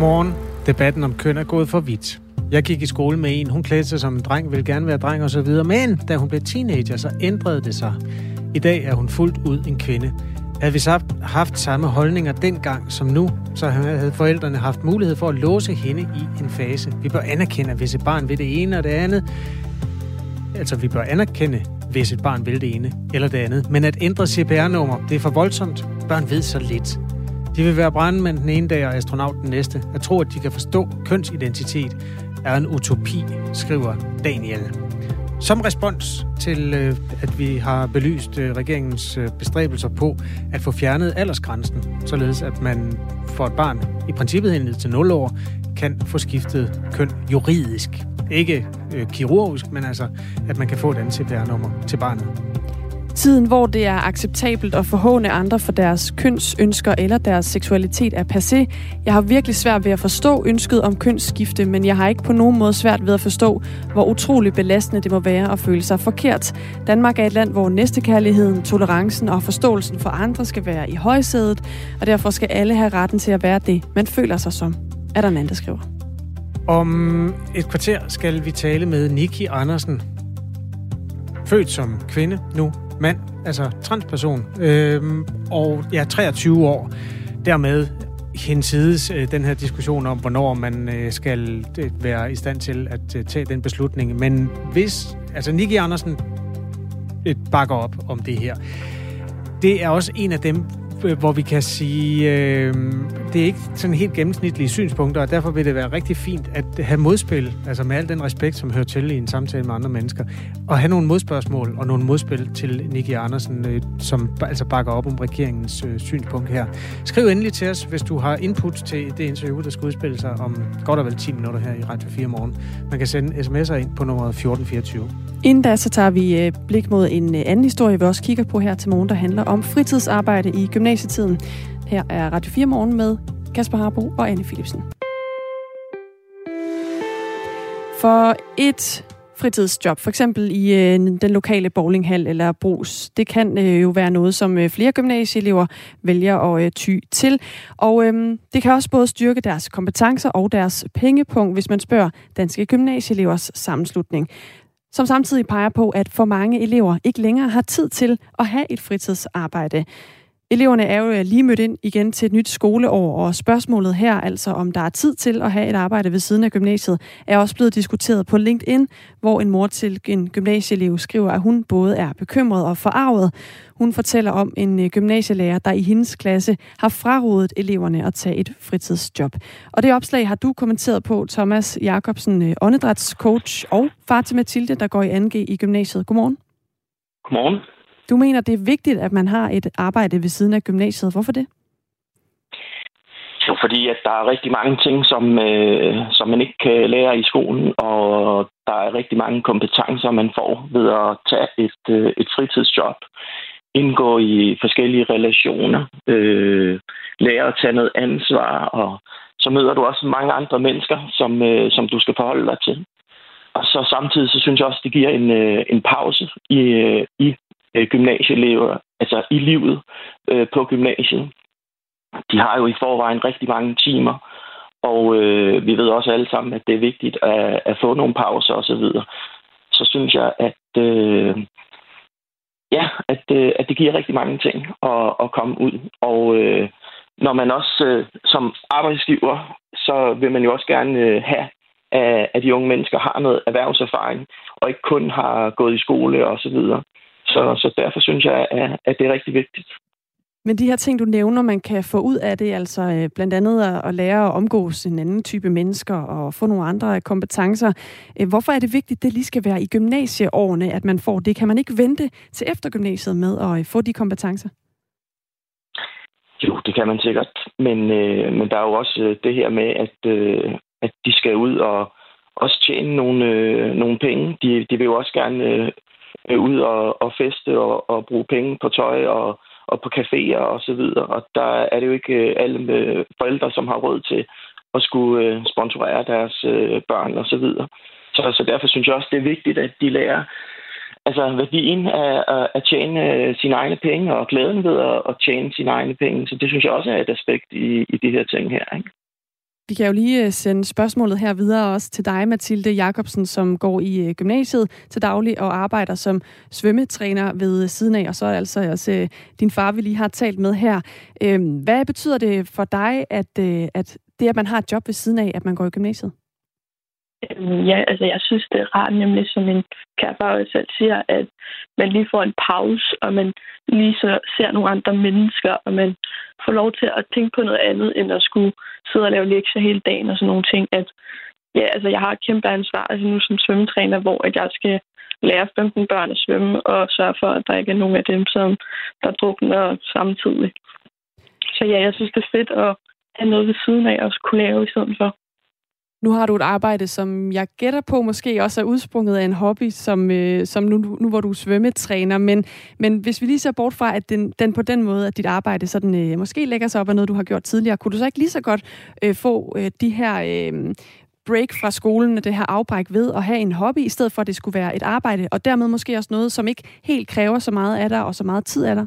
Godmorgen. Debatten om køn er gået for vidt. Jeg gik i skole med en, hun klædte sig som en dreng, ville gerne være dreng og så videre, men da hun blev teenager, så ændrede det sig. I dag er hun fuldt ud en kvinde. Havde vi så haft samme holdninger dengang som nu, så havde forældrene haft mulighed for at låse hende i en fase. Vi bør anerkende, hvis et barn vil det ene og det andet. Altså, vi bør anerkende, hvis et barn vil det ene eller det andet. Men at ændre CPR-nummer, det er for voldsomt. Børn ved så lidt. De vil være brandmænd den ene dag og astronaut den næste. At tro, at de kan forstå kønsidentitet, er en utopi, skriver Daniel. Som respons til, øh, at vi har belyst øh, regeringens øh, bestræbelser på at få fjernet aldersgrænsen, således at man for et barn i princippet ned til 0 år kan få skiftet køn juridisk. Ikke øh, kirurgisk, men altså, at man kan få et andet CPR-nummer til barnet. Tiden, hvor det er acceptabelt at forhåne andre for deres kønsønsker eller deres seksualitet er passé. Jeg har virkelig svært ved at forstå ønsket om kønsskifte, men jeg har ikke på nogen måde svært ved at forstå, hvor utrolig belastende det må være at føle sig forkert. Danmark er et land, hvor næstekærligheden, tolerancen og forståelsen for andre skal være i højsædet, og derfor skal alle have retten til at være det, man føler sig som, er der en anden, der skriver. Om et kvarter skal vi tale med Niki Andersen. Født som kvinde, nu mand, altså transperson, øh, og ja, 23 år. Dermed hensides øh, den her diskussion om, hvornår man øh, skal øh, være i stand til at øh, tage den beslutning. Men hvis, altså Nicky Andersen øh, bakker op om det her, det er også en af dem, Øh, hvor vi kan sige, øh, det er ikke sådan helt gennemsnitlige synspunkter, og derfor vil det være rigtig fint at have modspil, altså med al den respekt, som hører til i en samtale med andre mennesker, og have nogle modspørgsmål og nogle modspil til Nicky Andersen, øh, som altså bakker op om regeringens øh, synspunkt her. Skriv endelig til os, hvis du har input til det interview, der skal udspille sig om godt og vel 10 minutter her i Radio 4 morgen. Man kan sende sms'er ind på nummeret 1424. Inden da, så tager vi øh, blik mod en øh, anden historie, vi også kigger på her til morgen, der handler om fritidsarbejde i gymnasietiden. Her er Radio 4 Morgen med Kasper Harbo og Anne Philipsen. For et fritidsjob, for eksempel i øh, den lokale bowlinghal eller brus. Det kan øh, jo være noget, som øh, flere gymnasieelever vælger at øh, ty til. Og øh, det kan også både styrke deres kompetencer og deres pengepunkt, hvis man spørger Danske Gymnasieelevers sammenslutning som samtidig peger på, at for mange elever ikke længere har tid til at have et fritidsarbejde. Eleverne er jo øh, lige mødt ind igen til et nyt skoleår, og spørgsmålet her, altså om der er tid til at have et arbejde ved siden af gymnasiet, er også blevet diskuteret på LinkedIn, hvor en mor til en gymnasieelev skriver, at hun både er bekymret og forarvet. Hun fortæller om en øh, gymnasielærer, der i hendes klasse har frarådet eleverne at tage et fritidsjob. Og det opslag har du kommenteret på, Thomas Jakobsen, øh, åndedrætscoach og far til Mathilde, der går i 2G i gymnasiet. Godmorgen. Godmorgen. Du mener, det er vigtigt, at man har et arbejde ved siden af gymnasiet. Hvorfor det? Jo, fordi at der er rigtig mange ting, som, øh, som man ikke kan lære i skolen, og der er rigtig mange kompetencer, man får ved at tage et, øh, et fritidsjob, indgå i forskellige relationer, øh, lære at tage noget ansvar, og så møder du også mange andre mennesker, som, øh, som du skal forholde dig til. Og så samtidig så synes jeg også, det giver en, øh, en pause i, øh, i øh, gymnasieelever, altså i livet øh, på gymnasiet. De har jo i forvejen rigtig mange timer, og øh, vi ved også alle sammen, at det er vigtigt at, at få nogle pauser osv. Så, videre. så synes jeg, at øh, ja, at, øh, at det giver rigtig mange ting at, at komme ud. Og øh, når man også øh, som arbejdsgiver, så vil man jo også gerne øh, have, at, at de unge mennesker har noget erhvervserfaring, og ikke kun har gået i skole og så videre. Så, så derfor synes jeg, at det er rigtig vigtigt. Men de her ting, du nævner, man kan få ud af det, altså øh, blandt andet at lære at omgås en anden type mennesker og få nogle andre kompetencer. Øh, hvorfor er det vigtigt, det lige skal være i gymnasieårene, at man får det? Kan man ikke vente til efter gymnasiet med at øh, få de kompetencer? Jo, det kan man sikkert. Men, øh, men der er jo også det her med, at, øh, at de skal ud og også tjene nogle, øh, nogle penge. De, de vil jo også gerne øh, øh, ud og, og feste og, og bruge penge på tøj og, og på caféer og så videre. Og der er det jo ikke øh, alle med forældre, som har råd til at skulle øh, sponsorere deres øh, børn og så videre. Så, så derfor synes jeg også, det er vigtigt, at de lærer altså værdien af at, tjene øh, sine egne penge og glæden ved at tjene sine egne penge. Så det synes jeg også er et aspekt i, i de her ting her. Ikke? Vi kan jo lige øh, sende spørgsmålet her videre også til dig, Mathilde Jacobsen, som går i øh, gymnasiet til daglig og arbejder som svømmetræner ved øh, siden af, og så er altså også din far, vi lige har talt med her. Øhm, hvad betyder det for dig, at, at det, at man har et job ved siden af, at man går i gymnasiet? Øhm, ja, altså jeg synes, det er rart, nemlig som min også selv siger, at man lige får en pause, og man lige så ser nogle andre mennesker, og man får lov til at tænke på noget andet, end at skulle sidde og lave lektier hele dagen og sådan nogle ting. At, ja, altså jeg har et kæmpe ansvar altså nu som svømmetræner, hvor at jeg skal lære 15 børn at svømme, og sørge for, at der ikke er nogen af dem, som der drukner samtidig. Så ja, jeg synes, det er fedt at have noget ved siden af at kunne lave i stedet for. Nu har du et arbejde, som jeg gætter på måske også er udsprunget af en hobby, som, øh, som nu, nu hvor du er svømmetræner. Men, men hvis vi lige ser bort fra, at den, den på den måde, at dit arbejde sådan, øh, måske lægger sig op af noget, du har gjort tidligere, kunne du så ikke lige så godt øh, få øh, de her øh, break fra skolen, det her afbræk ved at have en hobby, i stedet for at det skulle være et arbejde, og dermed måske også noget, som ikke helt kræver så meget af dig og så meget tid af dig?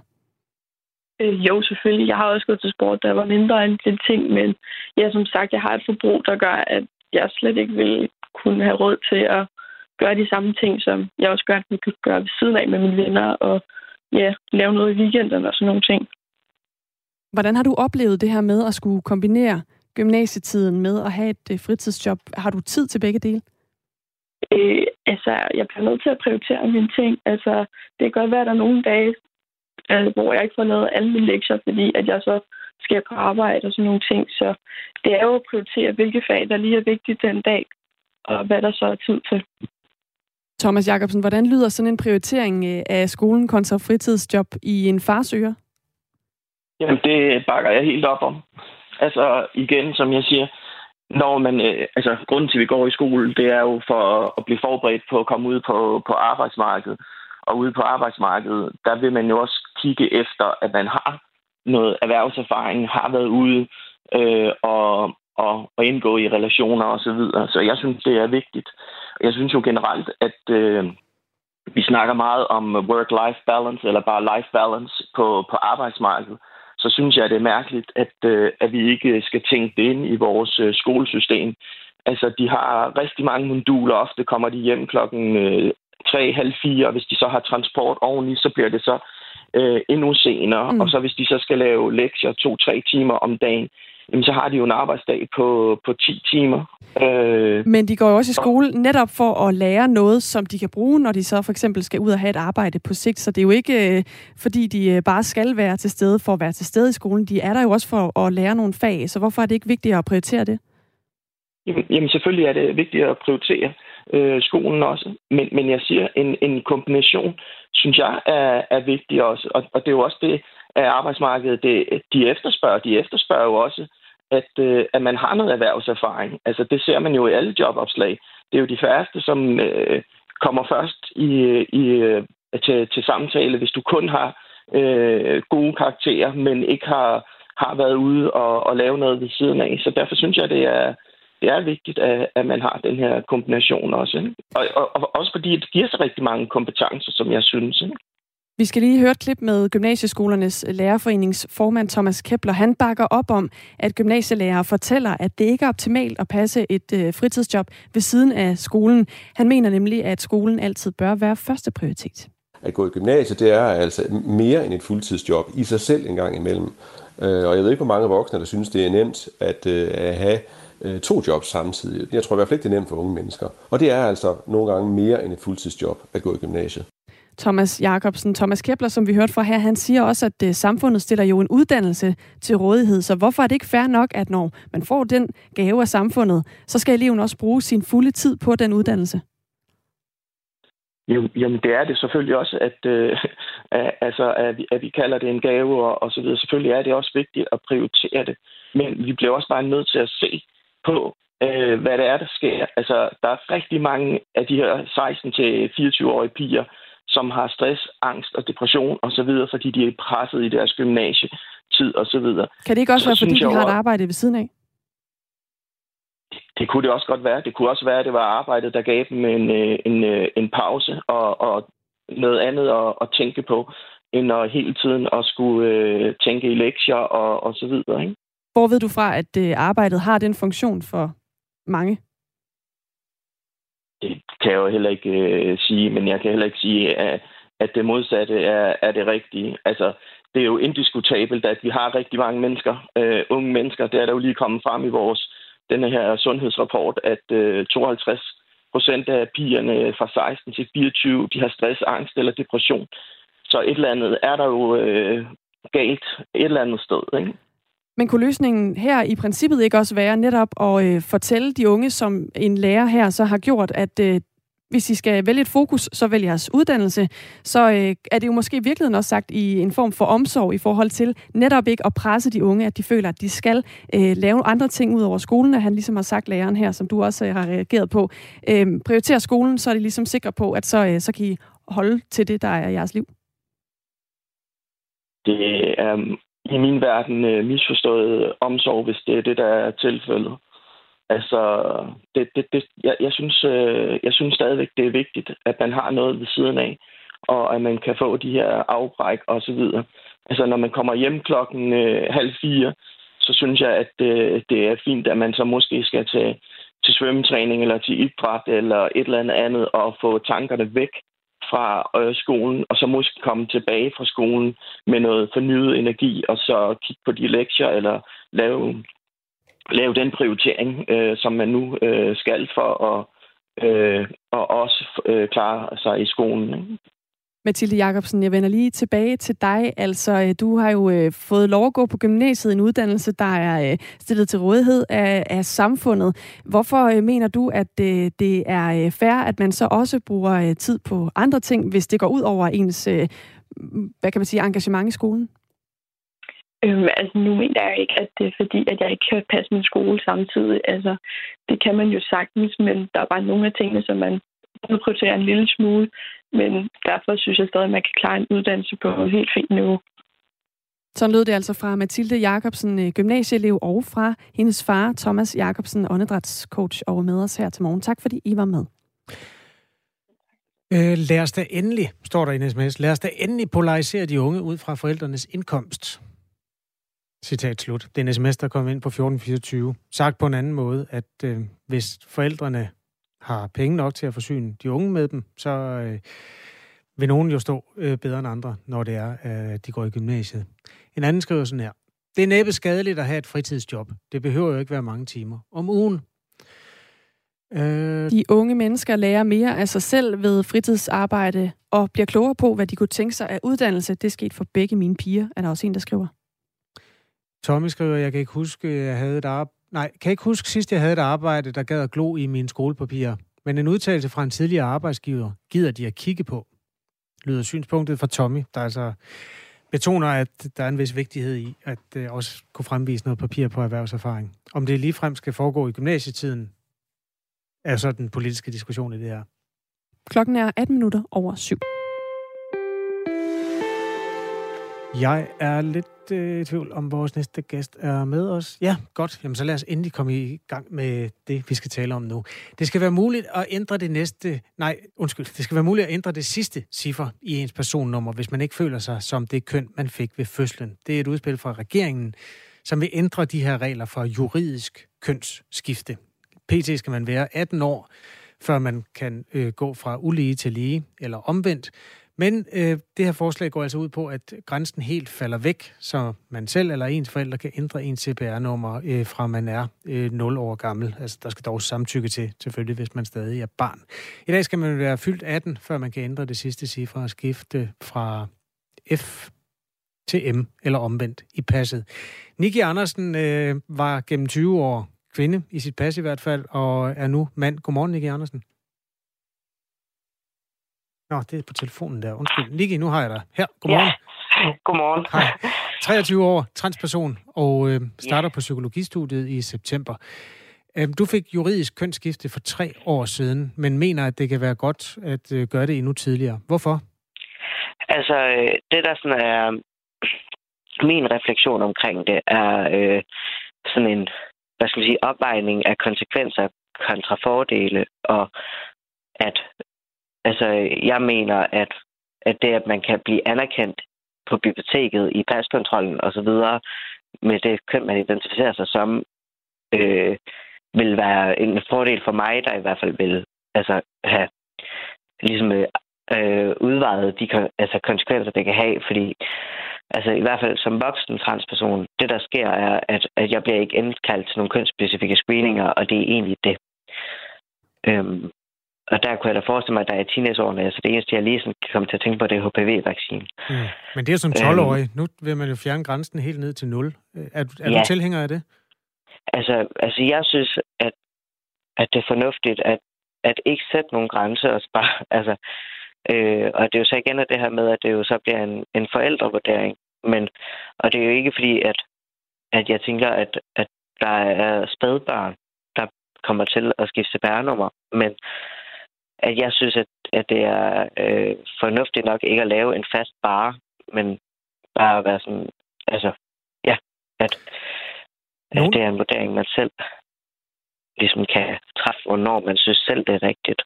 Øh, jo, selvfølgelig. Jeg har også gået til sport, der var mindre end den ting, men ja, som sagt, jeg har et forbrug, der gør, at jeg slet ikke vil kunne have råd til at gøre de samme ting, som jeg også gør, at kan gøre ved siden af med mine venner, og ja, lave noget i weekenden og sådan nogle ting. Hvordan har du oplevet det her med at skulle kombinere gymnasietiden med at have et øh, fritidsjob? Har du tid til begge dele? Øh, altså, jeg bliver nødt til at prioritere mine ting. Altså, det kan godt være, at der er nogle dage, øh, hvor jeg ikke får lavet alle mine lektier, fordi at jeg så skal på arbejde og sådan nogle ting. Så det er jo at prioritere, hvilke fag, der lige er vigtigt den dag, og hvad der så er tid til. Thomas Jacobsen, hvordan lyder sådan en prioritering øh, af skolen kontra fritidsjob i en farsøger? Jamen, det bakker jeg helt op om. Altså, igen, som jeg siger, når man, øh, altså, grunden til, at vi går i skole, det er jo for at blive forberedt på at komme ud på, på arbejdsmarkedet. Og ude på arbejdsmarkedet, der vil man jo også kigge efter, at man har noget erhvervserfaring, har været ude øh, og, og, og indgå i relationer osv. Så, videre. så jeg synes, det er vigtigt. Jeg synes jo generelt, at øh, vi snakker meget om work-life balance, eller bare life balance på, på arbejdsmarkedet. Så synes jeg, det er mærkeligt, at, øh, at vi ikke skal tænke det ind i vores øh, skolesystem. Altså, de har rigtig mange moduler. Ofte kommer de hjem klokken øh, 3.30, og hvis de så har transport oveni, så bliver det så øh, endnu senere. Mm. Og så hvis de så skal lave lektier to-tre timer om dagen, jamen, så har de jo en arbejdsdag på, på 10 timer. Øh, Men de går jo også i skole netop for at lære noget, som de kan bruge, når de så for eksempel skal ud og have et arbejde på sigt. Så det er jo ikke, øh, fordi de øh, bare skal være til stede for at være til stede i skolen. De er der jo også for at lære nogle fag. Så hvorfor er det ikke vigtigt at prioritere det? Jamen, jamen selvfølgelig er det vigtigt at prioritere øh, skolen også. Men, men jeg siger, en, en kombination, synes jeg, er, er vigtig også. Og, og det er jo også det, at arbejdsmarkedet, det, de efterspørger. De efterspørger jo også, at, øh, at man har noget erhvervserfaring. Altså, det ser man jo i alle jobopslag. Det er jo de færreste, som øh, kommer først i, i, øh, til, til samtale, hvis du kun har øh, gode karakterer, men ikke har, har været ude og, og lave noget ved siden af. Så derfor synes jeg, det er, det er vigtigt, at, at man har den her kombination også. Ikke? Og, og, og også fordi det giver sig rigtig mange kompetencer, som jeg synes. Ikke? Vi skal lige høre et klip med Gymnasieskolernes Lærerforenings formand Thomas Kepler. Han bakker op om, at gymnasielærer fortæller, at det ikke er optimalt at passe et øh, fritidsjob ved siden af skolen. Han mener nemlig, at skolen altid bør være første prioritet. At gå i gymnasiet, det er altså mere end et fuldtidsjob i sig selv en gang imellem. Øh, og jeg ved ikke, hvor mange voksne, der synes, det er nemt at, øh, at have øh, to jobs samtidig. Jeg tror i hvert fald ikke, det er nemt for unge mennesker. Og det er altså nogle gange mere end et fuldtidsjob at gå i gymnasiet. Thomas Jacobsen, Thomas Kepler, som vi hørte fra her, han siger også, at øh, samfundet stiller jo en uddannelse til rådighed. Så hvorfor er det ikke fair nok, at når man får den gave af samfundet, så skal eleven også bruge sin fulde tid på den uddannelse? Jamen, det er det selvfølgelig også, at, øh, altså, at, vi, at vi kalder det en gave og, og så videre. Selvfølgelig er det også vigtigt at prioritere det. Men vi bliver også bare nødt til at se, på, øh, hvad det er, der sker. Altså, der er rigtig mange af de her 16-24-årige piger, som har stress, angst og depression osv., fordi de er presset i deres gymnasietid osv. Kan det ikke også så være, fordi de har et arbejde ved siden af? Det kunne det også godt være. Det kunne også være, at det var arbejdet, der gav dem en, øh, en, øh, en pause og, og noget andet at, at tænke på, end at hele tiden at skulle øh, tænke i lektier og, og så videre. Ikke? Hvor ved du fra, at øh, arbejdet har den funktion for mange? Det kan jeg jo heller ikke øh, sige, men jeg kan heller ikke sige, at, at det modsatte er, er det rigtige. Altså, det er jo indiskutabelt, at vi har rigtig mange mennesker, øh, unge mennesker. Det er der jo lige kommet frem i vores denne her sundhedsrapport, at øh, 52 procent af pigerne fra 16 til 24, de har stress, angst eller depression. Så et eller andet er der jo øh, galt et eller andet sted. Ikke? Men kunne løsningen her i princippet ikke også være netop at øh, fortælle de unge, som en lærer her så har gjort, at øh, hvis I skal vælge et fokus, så vælg jeres uddannelse, så øh, er det jo måske i virkeligheden også sagt i en form for omsorg i forhold til netop ikke at presse de unge, at de føler, at de skal øh, lave andre ting ud over skolen, at han ligesom har sagt læreren her, som du også øh, har reageret på. Øh, prioriter skolen, så er de ligesom sikre på, at så, øh, så kan I holde til det, der er jeres liv. Det er i min verden øh, misforstået omsorg, hvis det er det, der er tilfældet. Altså, det, det, det, jeg, jeg, synes, øh, jeg synes stadigvæk, det er vigtigt, at man har noget ved siden af, og at man kan få de her afbræk og så videre. Altså, når man kommer hjem klokken øh, halv fire, så synes jeg, at øh, det er fint, at man så måske skal til, til svømmetræning eller til idræt eller et eller andet andet og få tankerne væk fra øh, skolen, og så måske komme tilbage fra skolen med noget fornyet energi, og så kigge på de lektier eller lave lave den prioritering, øh, som man nu øh, skal for at øh, og også øh, klare sig i skolen. Ikke? Mathilde Jacobsen, jeg vender lige tilbage til dig. Altså, øh, du har jo øh, fået lov at gå på gymnasiet, en uddannelse, der er øh, stillet til rådighed af, af samfundet. Hvorfor øh, mener du, at øh, det er øh, fair, at man så også bruger øh, tid på andre ting, hvis det går ud over ens, øh, hvad kan man sige, engagement i skolen? Øhm, altså, nu mener jeg ikke, at det er fordi, at jeg ikke kan passe min skole samtidig. Altså, det kan man jo sagtens, men der er bare nogle af tingene, som man prioriterer en lille smule. Men derfor synes jeg stadig, at man kan klare en uddannelse på et helt fint niveau. Sådan lød det altså fra Mathilde Jacobsen, øh, gymnasieelev, og fra hendes far, Thomas Jacobsen, åndedrætscoach, og med os her til morgen. Tak fordi I var med. Øh, lad os da endelig, står der i en sms, lad os da endelig polarisere de unge ud fra forældrenes indkomst. Citat slut. Det er en sms, der kom ind på 1424. Sagt på en anden måde, at øh, hvis forældrene har penge nok til at forsyne de unge med dem, så øh, vil nogen jo stå øh, bedre end andre, når det er, at øh, de går i gymnasiet. En anden skriver sådan her. Det er næppe skadeligt at have et fritidsjob. Det behøver jo ikke være mange timer om ugen. Øh... De unge mennesker lærer mere af sig selv ved fritidsarbejde og bliver klogere på, hvad de kunne tænke sig af uddannelse. Det er sket for begge mine piger, er der også en, der skriver. Tommy skriver, jeg kan ikke huske, jeg havde et arbejde. Nej, kan ikke huske sidst, jeg havde et arbejde, der gad at glo i mine skolepapirer. Men en udtalelse fra en tidligere arbejdsgiver gider de at kigge på, lyder synspunktet fra Tommy, der altså betoner, at der er en vis vigtighed i, at øh, også kunne fremvise noget papir på erhvervserfaring. Om det ligefrem skal foregå i gymnasietiden, er så den politiske diskussion i det her. Klokken er 18 minutter over syv. Jeg er lidt øh, i tvivl om, vores næste gæst er med os. Ja, godt. Jamen, så lad os endelig komme i gang med det, vi skal tale om nu. Det skal være muligt at ændre det næste... Nej, undskyld. Det skal være muligt at ændre det sidste ciffer i ens personnummer, hvis man ikke føler sig som det køn, man fik ved fødslen. Det er et udspil fra regeringen, som vil ændre de her regler for juridisk kønsskifte. PT skal man være 18 år, før man kan øh, gå fra ulige til lige, eller omvendt. Men øh, det her forslag går altså ud på, at grænsen helt falder væk, så man selv eller ens forældre kan ændre ens CPR-nummer øh, fra man er øh, 0 år gammel. Altså der skal dog samtykke til, selvfølgelig, hvis man stadig er barn. I dag skal man være fyldt 18, før man kan ændre det sidste cifre og skifte fra F til M, eller omvendt, i passet. Niki Andersen øh, var gennem 20 år kvinde, i sit pas i hvert fald, og er nu mand. Godmorgen, Niki Andersen. Nå, det er på telefonen der. Undskyld. Niki, nu har jeg dig. Her, godmorgen. Ja, godmorgen. Hej. 23 år, transperson, og øh, starter ja. på psykologistudiet i september. Øh, du fik juridisk kønsskifte for tre år siden, men mener, at det kan være godt at øh, gøre det endnu tidligere. Hvorfor? Altså, øh, det der sådan er min refleksion omkring det, er øh, sådan en, hvad skal man sige, opvejning af konsekvenser kontra fordele, og at Altså, jeg mener, at, at det, at man kan blive anerkendt på biblioteket i paskontrollen osv., med det køn, man identificerer sig som, øh, vil være en fordel for mig, der i hvert fald vil altså, have ligesom øh, udvejet de altså, konsekvenser, det kan have, fordi altså i hvert fald som voksen transperson, det der sker er, at, at jeg bliver ikke indkaldt til nogle kønsspecifikke screeninger, og det er egentlig det. Øhm, og der kunne jeg da forestille mig, at der er teenageårene, altså det eneste, jeg lige sådan kan komme til at tænke på, det er HPV-vaccine. Mm. Men det er som 12-årig. Øhm, nu vil man jo fjerne grænsen helt ned til 0. Er, er ja. du tilhænger af det? Altså, altså jeg synes, at, at det er fornuftigt, at, at ikke sætte nogle grænser og bare, altså, øh, og det er jo så igen det her med, at det jo så bliver en, en forældrevurdering. Men, og det er jo ikke fordi, at, at jeg tænker, at, at der er spædbørn, der kommer til at skifte CPR-nummer, men at jeg synes, at, at det er øh, fornuftigt nok ikke at lave en fast bare, men bare at være sådan, altså, ja, at, at det er en vurdering, man selv ligesom kan træffe, hvornår man synes selv, det er rigtigt.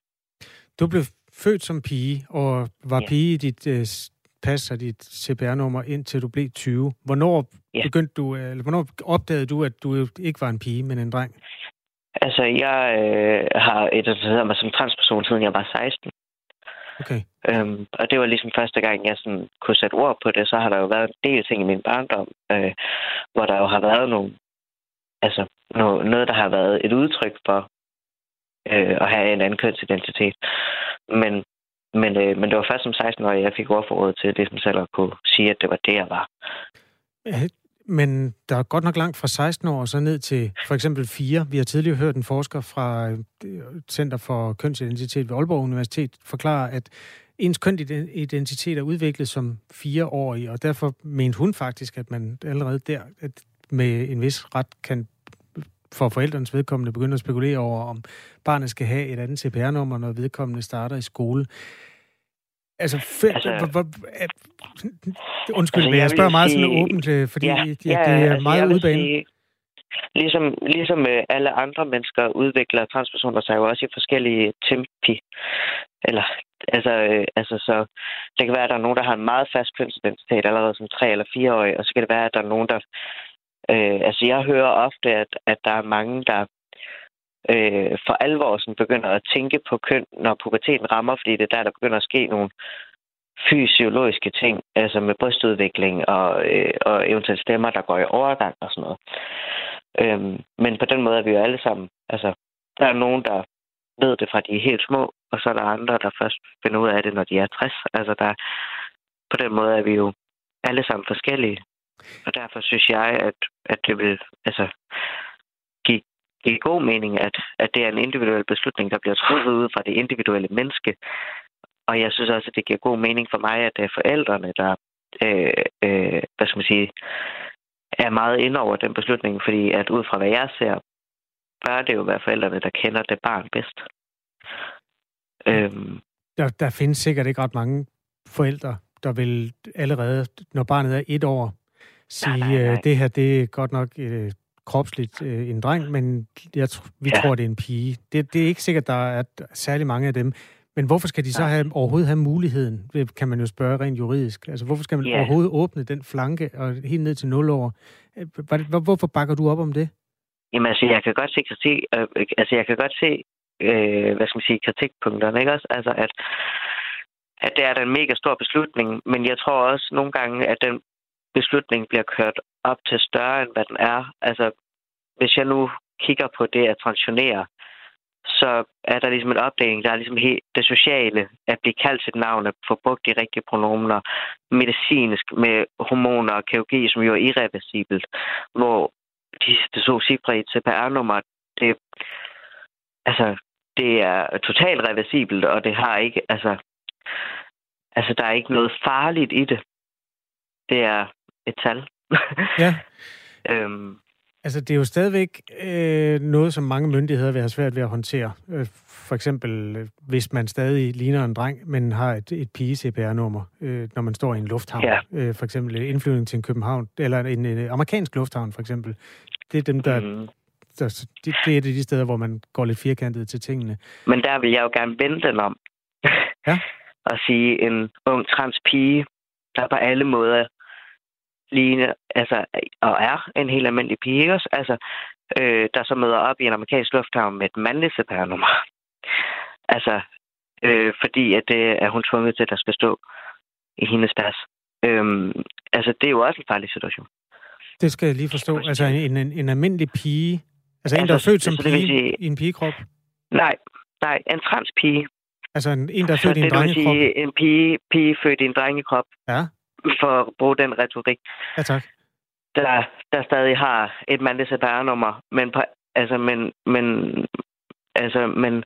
Du blev født som pige, og var ja. pige i dit øh, pas og dit CPR-nummer, indtil du blev 20. Hvornår ja. begyndte du, eller hvornår opdagede du, at du ikke var en pige, men en dreng? Altså, jeg øh, har identificeret mig som transperson, siden jeg var 16. Okay. Øhm, og det var ligesom første gang, jeg sådan kunne sætte ord på det. Så har der jo været en del ting i min barndom, øh, hvor der jo har været nogle, altså, noget, noget, der har været et udtryk for øh, at have en anden kønsidentitet. Men, men, øh, men det var først som 16-årig, jeg fik ordforrådet til det, som selv at kunne sige, at det var det, jeg var. Men der er godt nok langt fra 16 år og så ned til for eksempel 4. Vi har tidligere hørt en forsker fra øh, Center for Kønsidentitet ved Aalborg Universitet forklare, at ens kønsidentitet er udviklet som fireårig, og derfor mente hun faktisk, at man allerede der at med en vis ret kan for forældrenes vedkommende begynde at spekulere over, om barnet skal have et andet CPR-nummer, når vedkommende starter i skole. Altså, fe- altså undskyld, altså, jeg, jeg spørger meget sige, sådan åbent, øh, fordi ja, ja, det er altså, meget udbanet. Ligesom, ligesom øh, alle andre mennesker udvikler transpersoner sig jo også i forskellige tempi. Eller, altså, øh, altså, så det kan være, at der er nogen, der har en meget fast kønsidentitet allerede som tre eller fire år, og så kan det være, at der er nogen, der... Øh, altså, jeg hører ofte, at, at der er mange, der øh, for alvor sådan begynder at tænke på køn, når puberteten rammer, fordi det er der, der begynder at ske nogle fysiologiske ting, altså med brystudvikling og, øh, og eventuelt stemmer, der går i overgang og sådan noget. Øhm, men på den måde er vi jo alle sammen, altså der er nogen, der ved det fra de er helt små, og så er der andre, der først finder ud af det, når de er 60. Altså der, på den måde er vi jo alle sammen forskellige. Og derfor synes jeg, at, at det vil altså, give, god mening, at, at det er en individuel beslutning, der bliver truffet ud fra det individuelle menneske, og jeg synes også, at det giver god mening for mig, at det er forældrene, der øh, øh, hvad skal man sige, er meget inde over den beslutning, fordi at ud fra hvad jeg ser, bør det jo være forældrene, der kender det barn bedst. Øhm. Der, der findes sikkert ikke ret mange forældre, der vil allerede, når barnet er et år, sige, nej, nej, nej. Øh, det her det er godt nok øh, kropsligt øh, en dreng, men jeg, vi ja. tror, det er en pige. Det, det er ikke sikkert, der er særlig mange af dem. Men hvorfor skal de så have, overhovedet have muligheden, kan man jo spørge rent juridisk. Altså, hvorfor skal man yeah. overhovedet åbne den flanke og helt ned til 0 år? Hvorfor bakker du op om det? Jamen altså, jeg kan godt se kritik, øh, altså, jeg kan godt se, øh, hvad skal man sige, kritikpunkterne, ikke også? Altså, at, at det er da en mega stor beslutning, men jeg tror også nogle gange, at den beslutning bliver kørt op til større, end hvad den er. Altså, hvis jeg nu kigger på det at transitionere, så er der ligesom en opdeling, der er ligesom helt det sociale, at blive kaldt sit navn, at få brugt de rigtige pronomener, medicinsk med hormoner og kirurgi, som jo er irreversibelt, hvor de, det så cifre i CPR-nummer, det, altså, det er totalt reversibelt, og det har ikke, altså, altså, der er ikke noget farligt i det. Det er et tal. Ja. øhm, Altså, det er jo stadigvæk øh, noget, som mange myndigheder vil have svært ved at håndtere. Øh, for eksempel, øh, hvis man stadig ligner en dreng, men har et, et pige-CPR-nummer, øh, når man står i en lufthavn. Ja. Øh, for eksempel indflyvning til en København, eller en, en amerikansk lufthavn, for eksempel. Det er dem, der... Mm. der det, det er de steder, hvor man går lidt firkantet til tingene. Men der vil jeg jo gerne vende den om. Ja. og sige, en ung trans pige, der på alle måder ligne, altså, og er en helt almindelig pige, også? Altså, øh, der så møder op i en amerikansk lufthavn med et mandligt CPR-nummer. altså, øh, fordi at det er hun tvunget til, at der skal stå i hendes pas. Øhm, altså, det er jo også en farlig situation. Det skal jeg lige forstå. Altså, en, en, en almindelig pige, altså, altså en, der er født som pige sige, i en pigekrop? Nej, nej, en transpige. Altså en, en der er født i en drengekrop? Det vil sige en pige, pige født i en drengekrop. Ja. For at bruge den retorik. Ja, tak. Der, der stadig har et mandligt CPR-nummer, men, på, altså, men, men, altså, men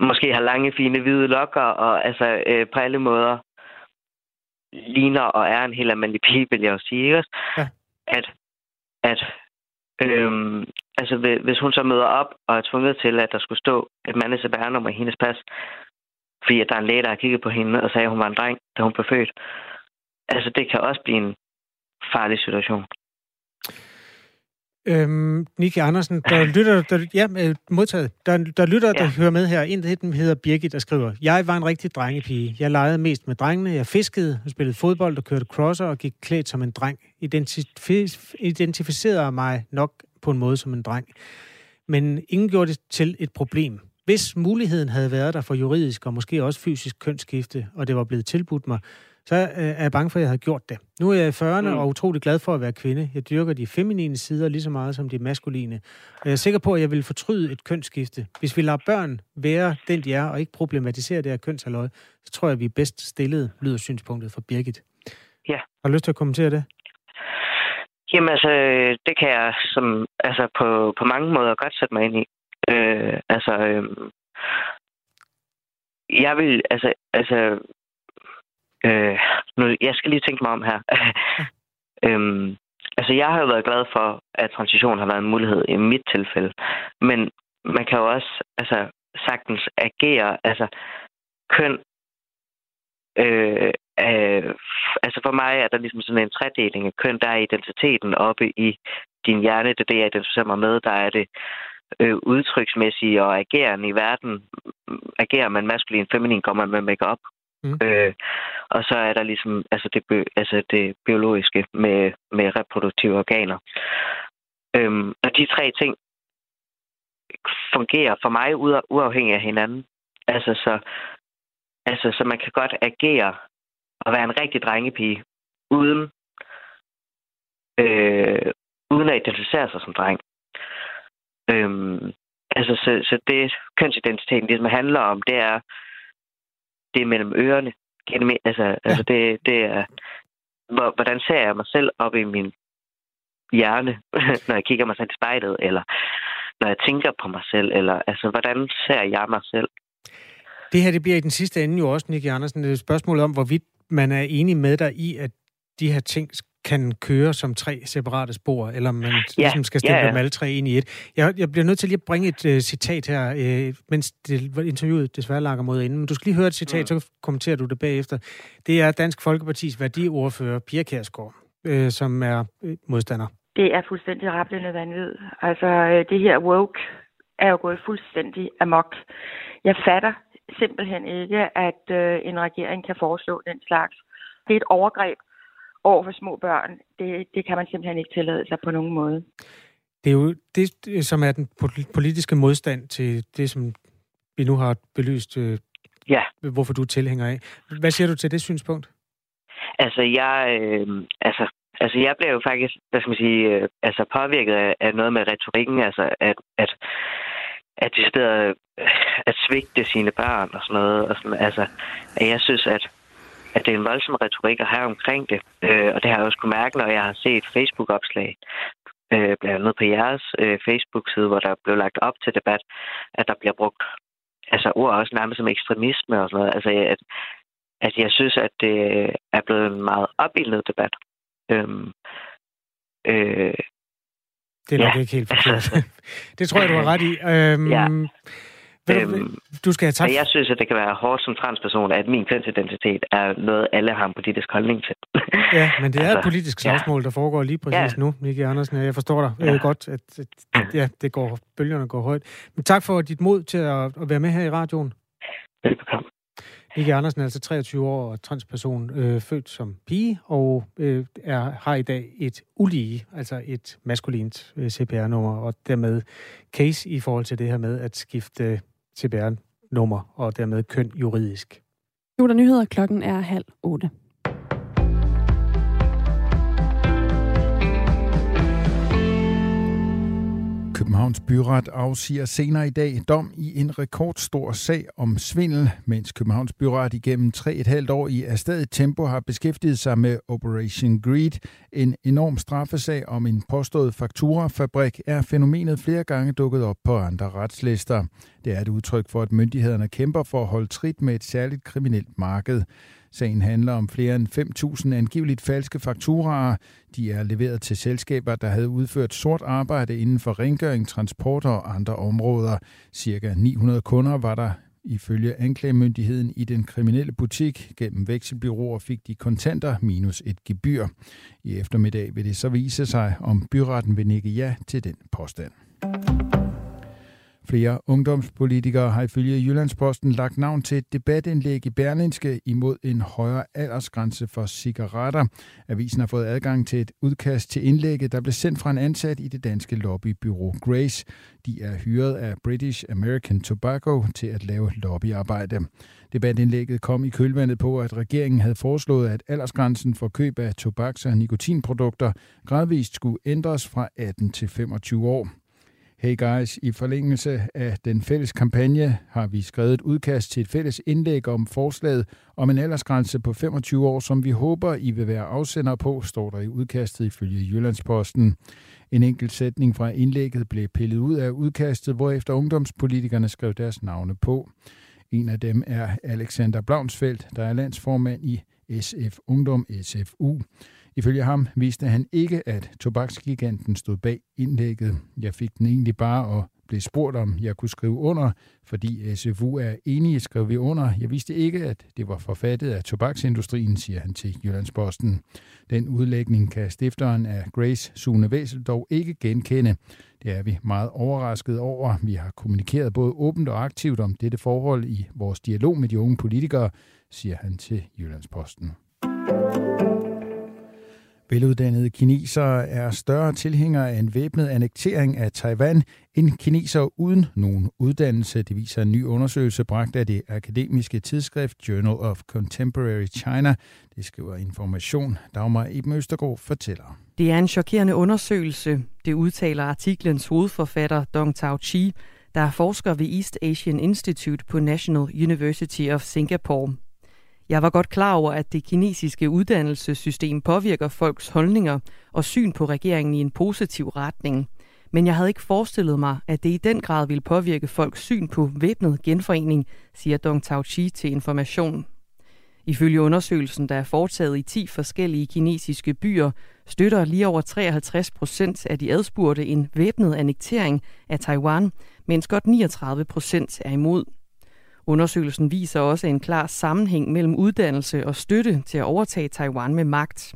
måske har lange, fine, hvide lokker, og altså øh, på alle måder ligner og er en helt almindelig pige, vil jeg jo sige. Ikke? Ja. At, at øhm, altså, hvis hun så møder op og er tvunget til, at der skulle stå et mandligt CPR-nummer i hendes pas, fordi at der er en læge, der har kigget på hende og sagde, at hun var en dreng, da hun blev født. Altså, det kan også blive en farlig situation. Øhm, Niki Andersen, der lytter, der, ja, øh, modtaget. Der, der lytter, ja. der hører med her. En af dem hedder Birgit, der skriver, Jeg var en rigtig drengepige. Jeg legede mest med drengene. Jeg fiskede, spillede fodbold og kørte crosser og gik klædt som en dreng. Identif- identificerede mig nok på en måde som en dreng. Men ingen gjorde det til et problem. Hvis muligheden havde været der for juridisk og måske også fysisk kønsskifte, og det var blevet tilbudt mig, så øh, er jeg bange for, at jeg havde gjort det. Nu er jeg i 40'erne mm. og utrolig glad for at være kvinde. Jeg dyrker de feminine sider lige så meget som de maskuline. Og jeg er sikker på, at jeg vil fortryde et kønsskifte. Hvis vi lader børn være den, de er, og ikke problematisere det her kønsaløj, så tror jeg, at vi er bedst stillet, lyder synspunktet for Birgit. Ja. Har du lyst til at kommentere det? Jamen altså, det kan jeg som, altså på, på mange måder godt sætte mig ind i. Øh, altså, øh, jeg vil, altså, altså, øh, nu, jeg skal lige tænke mig om her. øhm, altså, jeg har jo været glad for, at transition har været en mulighed i mit tilfælde. Men man kan jo også, altså, sagtens agere, altså, køn øh, øh, altså for mig er der ligesom sådan en tredeling af køn. Der er identiteten oppe i din hjerne, det er det, jeg identificerer mig med. Der er det øh, udtryksmæssige og agerende i verden. Agerer man maskulin, feminin, går man med makeup. Mm. Øh, og så er der ligesom altså det, altså det biologiske med, med reproduktive organer. Øhm, og de tre ting fungerer for mig uafhængigt af hinanden. Altså så, altså, så man kan godt agere og være en rigtig drengepige, uden, øh, uden at identificere sig som dreng. Øhm, altså, så, så det kønsidentiteten ligesom handler om, det er, det er mellem ørerne. Altså, ja. altså det, det er, hvordan ser jeg mig selv op i min hjerne, når jeg kigger mig selv i spejlet, eller når jeg tænker på mig selv, eller altså, hvordan ser jeg mig selv? Det her, det bliver i den sidste ende jo også, Nicky Andersen, et spørgsmål om, hvorvidt man er enig med dig i, at de her ting kan køre som tre separate spor, eller man ja, ligesom skal stille ja, ja. dem alle tre ind i et. Jeg, jeg bliver nødt til lige at bringe et uh, citat her, uh, mens det, interviewet desværre lakker mod inden. Men du skal lige høre et citat, mm. så kommenterer du det bagefter. Det er Dansk Folkepartis værdiordfører, Pia Kærsgaard, uh, som er uh, modstander. Det er fuldstændig rappelende vanvid. Altså, det her woke er jo gået fuldstændig amok. Jeg fatter simpelthen ikke, at øh, en regering kan foreslå den slags. Det er et overgreb over for små børn. Det, det kan man simpelthen ikke tillade sig på nogen måde. Det er jo det, som er den politiske modstand til det, som vi nu har belyst, øh, ja. hvorfor du er tilhænger af. Hvad siger du til det synspunkt? Altså, jeg, øh, altså, altså, jeg blev jo faktisk, hvad skal man sige, øh, altså påvirket af, af noget med retorikken, altså, at, at at de steder at svigte sine børn og sådan noget. Og sådan, altså, at jeg synes, at, at det er en voldsom retorik at have omkring det. Øh, og det har jeg også kunne mærke, når jeg har set Facebook-opslag, øh, blandt andet på jeres øh, Facebook-side, hvor der blev lagt op til debat, at der bliver brugt altså ord også nærmest som ekstremisme og sådan noget. Altså, at, at jeg synes, at det er blevet en meget opildnet debat. Øhm, øh, det er nok ja. ikke helt forkert. det tror jeg, du har ret i. Øhm, ja. Du, øhm, du skal have tak. Jeg synes, at det kan være hårdt som transperson, at min kønsidentitet er noget, alle har en politisk holdning til. ja, men det er altså, et politisk slagsmål, ja. der foregår lige præcis ja. nu, Mikael Andersen. Jeg forstår dig ja. godt, at, at ja, det går, bølgerne går højt. Men tak for dit mod til at, at være med her i radioen. Velbekomme. Vicky Andersen er altså 23 år og transperson, øh, født som pige, og øh, er, har i dag et ulige, altså et maskulint øh, CPR-nummer, og dermed case i forhold til det her med at skifte CPR-nummer, og dermed køn juridisk. Nu er der nyheder. Klokken er halv otte. Københavns Byret afsiger senere i dag dom i en rekordstor sag om svindel, mens Københavns Byret igennem 3,5 år i afstedet tempo har beskæftiget sig med Operation Greed, en enorm straffesag om en påstået fakturafabrik, er fænomenet flere gange dukket op på andre retslister. Det er et udtryk for, at myndighederne kæmper for at holde trit med et særligt kriminelt marked. Sagen handler om flere end 5.000 angiveligt falske fakturaer. De er leveret til selskaber, der havde udført sort arbejde inden for rengøring, transport og andre områder. Cirka 900 kunder var der Ifølge anklagemyndigheden i den kriminelle butik gennem vekselbyråer fik de kontanter minus et gebyr. I eftermiddag vil det så vise sig, om byretten vil nikke ja til den påstand. Flere ungdomspolitikere har ifølge Jyllandsposten lagt navn til et debatindlæg i Berlinske imod en højere aldersgrænse for cigaretter. Avisen har fået adgang til et udkast til indlægget, der blev sendt fra en ansat i det danske lobbybyrå Grace. De er hyret af British American Tobacco til at lave lobbyarbejde. Debatindlægget kom i kølvandet på, at regeringen havde foreslået, at aldersgrænsen for køb af tobaks- og nikotinprodukter gradvist skulle ændres fra 18 til 25 år. Hey guys, i forlængelse af den fælles kampagne har vi skrevet et udkast til et fælles indlæg om forslaget om en aldersgrænse på 25 år, som vi håber, I vil være afsender på, står der i udkastet ifølge Jyllandsposten. En enkelt sætning fra indlægget blev pillet ud af udkastet, hvorefter ungdomspolitikerne skrev deres navne på. En af dem er Alexander Blaunsfeldt, der er landsformand i SF Ungdom SFU. Ifølge ham viste han ikke, at tobaksgiganten stod bag indlægget. Jeg fik den egentlig bare og blev spurgt, om jeg kunne skrive under, fordi SFU er enige, skrev vi under. Jeg vidste ikke, at det var forfattet af tobaksindustrien, siger han til Jyllandsposten. Den udlægning kan stifteren af Grace Sune Væsel dog ikke genkende. Det er vi meget overrasket over. Vi har kommunikeret både åbent og aktivt om dette forhold i vores dialog med de unge politikere, siger han til Jyllandsposten. Veluddannede kinesere er større tilhængere af en væbnet annektering af Taiwan end kinesere uden nogen uddannelse. Det viser en ny undersøgelse bragt af det akademiske tidsskrift Journal of Contemporary China. Det skriver Information. Dagmar Eben Østergaard fortæller. Det er en chokerende undersøgelse. Det udtaler artiklens hovedforfatter Dong Tao Chi, der er forsker ved East Asian Institute på National University of Singapore. Jeg var godt klar over, at det kinesiske uddannelsessystem påvirker folks holdninger og syn på regeringen i en positiv retning. Men jeg havde ikke forestillet mig, at det i den grad ville påvirke folks syn på væbnet genforening, siger Dong Tao Chi til Information. Ifølge undersøgelsen, der er foretaget i 10 forskellige kinesiske byer, støtter lige over 53 procent af de adspurgte en væbnet annektering af Taiwan, mens godt 39 procent er imod. Undersøgelsen viser også en klar sammenhæng mellem uddannelse og støtte til at overtage Taiwan med magt.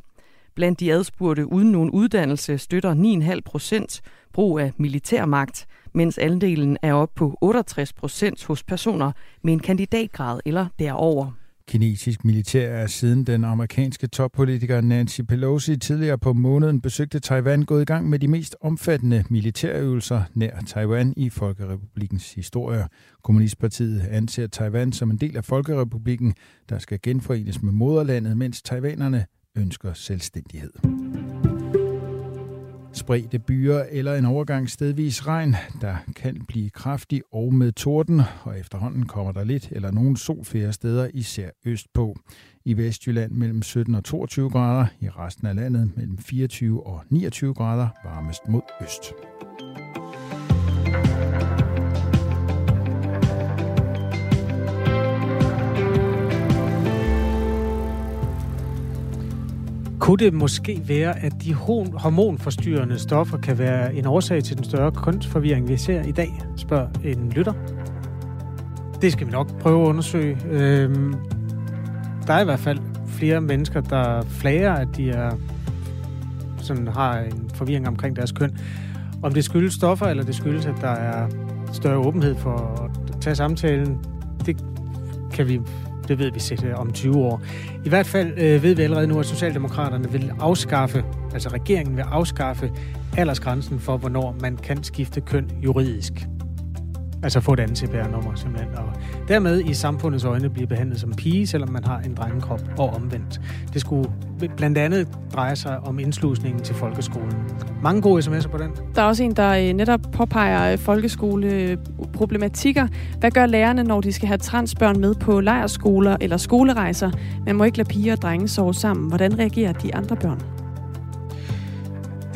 Blandt de adspurgte uden nogen uddannelse støtter 9,5 procent brug af militærmagt, mens andelen er op på 68 procent hos personer med en kandidatgrad eller derover. Kinesisk militær er siden den amerikanske toppolitiker Nancy Pelosi tidligere på måneden besøgte Taiwan gået i gang med de mest omfattende militærøvelser nær Taiwan i Folkerepublikens historie. Kommunistpartiet anser Taiwan som en del af Folkerepublikken, der skal genforenes med moderlandet, mens taiwanerne ønsker selvstændighed spredte byer eller en overgang stedvis regn, der kan blive kraftig og med torden, og efterhånden kommer der lidt eller nogen sol flere steder, især østpå. I Vestjylland mellem 17 og 22 grader, i resten af landet mellem 24 og 29 grader, varmest mod øst. Kunne det måske være, at de hormonforstyrrende stoffer kan være en årsag til den større kønsforvirring, vi ser i dag, spørger en lytter. Det skal vi nok prøve at undersøge. Øhm, der er i hvert fald flere mennesker, der flager, at de er, sådan har en forvirring omkring deres køn. Om det skyldes stoffer, eller det skyldes, at der er større åbenhed for at tage samtalen, det kan vi det ved vi set om 20 år. I hvert fald øh, ved vi allerede nu, at Socialdemokraterne vil afskaffe, altså regeringen vil afskaffe aldersgrænsen for, hvornår man kan skifte køn juridisk. Altså få et andet CPR-nummer simpelthen. Og dermed i samfundets øjne blive behandlet som pige, selvom man har en drengekrop og omvendt. Det skulle blandt andet dreje sig om indslusningen til folkeskolen. Mange gode sms'er på den. Der er også en, der øh, netop påpeger øh, folkeskoleproblematikker. Hvad gør lærerne, når de skal have transbørn med på lejerskoler eller skolerejser? Man må ikke lade piger og drenge sove sammen. Hvordan reagerer de andre børn?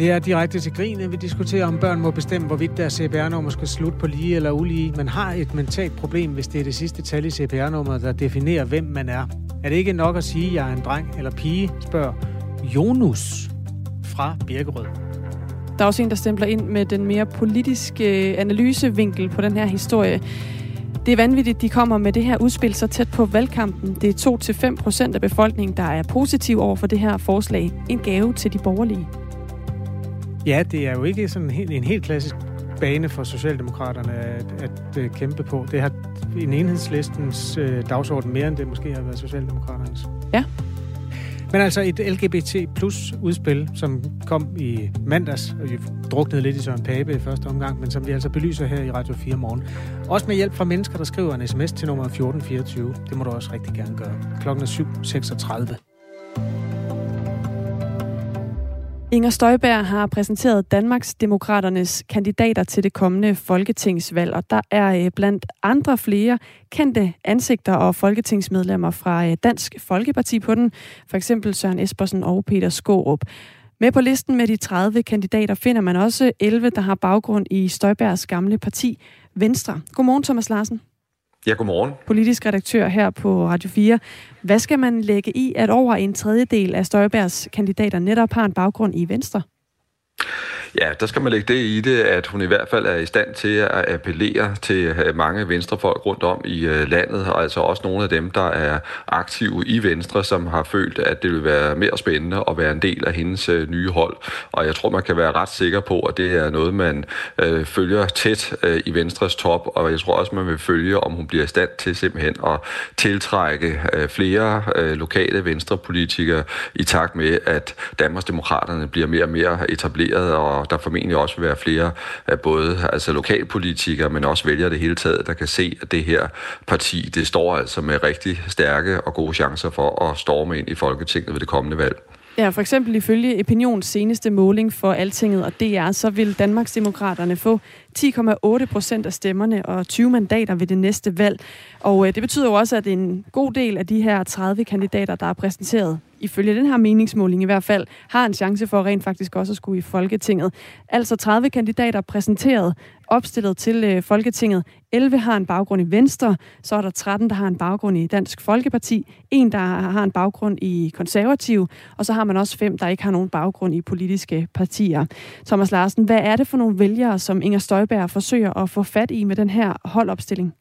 Det er direkte til grin, vi diskuterer, om børn må bestemme, hvorvidt deres CPR-nummer skal slutte på lige eller ulige. Man har et mentalt problem, hvis det er det sidste tal i CPR-nummeret, der definerer, hvem man er. Er det ikke nok at sige, at jeg er en dreng eller pige, spørger Jonus fra Birkerød. Der er også en, der stempler ind med den mere politiske øh, analysevinkel på den her historie. Det er vanvittigt, de kommer med det her udspil så tæt på valgkampen. Det er 2-5 procent af befolkningen, der er positiv over for det her forslag. En gave til de borgerlige. Ja, det er jo ikke sådan en helt, en helt klassisk bane for Socialdemokraterne at, at, at øh, kæmpe på. Det har en enhedslistens øh, dagsorden mere, end det måske har været Socialdemokraternes. Ja. Men altså et LGBT plus udspil, som kom i mandags, og vi druknede lidt i Søren Pape i første omgang, men som vi altså belyser her i Radio 4 morgen. Også med hjælp fra mennesker, der skriver en sms til nummer 1424. Det må du også rigtig gerne gøre. Klokken er 7.36. Inger Støjberg har præsenteret Danmarks Demokraternes kandidater til det kommende folketingsvalg, og der er øh, blandt andre flere kendte ansigter og folketingsmedlemmer fra øh, Dansk Folkeparti på den, for eksempel Søren Espersen og Peter Skårup. Med på listen med de 30 kandidater finder man også 11, der har baggrund i Støjbergs gamle parti Venstre. Godmorgen, Thomas Larsen. Ja, godmorgen. Politisk redaktør her på Radio 4. Hvad skal man lægge i, at over en tredjedel af Støjbergs kandidater netop har en baggrund i Venstre? Ja, der skal man lægge det i det, at hun i hvert fald er i stand til at appellere til øh, mange venstrefolk rundt om i øh, landet, og altså også nogle af dem, der er aktive i Venstre, som har følt, at det vil være mere spændende at være en del af hendes øh, nye hold. Og jeg tror, man kan være ret sikker på, at det er noget, man øh, følger tæt øh, i Venstres top, og jeg tror også, man vil følge, om hun bliver i stand til simpelthen at tiltrække øh, flere øh, lokale venstrepolitikere i takt med, at Danmarksdemokraterne bliver mere og mere etableret og og der formentlig også vil være flere af både altså lokalpolitikere, men også vælgere det hele taget, der kan se, at det her parti, det står altså med rigtig stærke og gode chancer for at storme ind i Folketinget ved det kommende valg. Ja, for eksempel ifølge Opinions seneste måling for Altinget og DR, så vil Danmarksdemokraterne få 10,8 procent af stemmerne og 20 mandater ved det næste valg. Og øh, det betyder jo også, at en god del af de her 30 kandidater, der er præsenteret, ifølge den her meningsmåling i hvert fald, har en chance for rent faktisk også at skulle i Folketinget. Altså 30 kandidater præsenteret, opstillet til øh, Folketinget. 11 har en baggrund i Venstre, så er der 13, der har en baggrund i Dansk Folkeparti, en, der har en baggrund i Konservativ, og så har man også fem, der ikke har nogen baggrund i politiske partier. Thomas Larsen, hvad er det for nogle vælgere, som Inger Støjberg forsøger at få fat i med den her holdopstilling?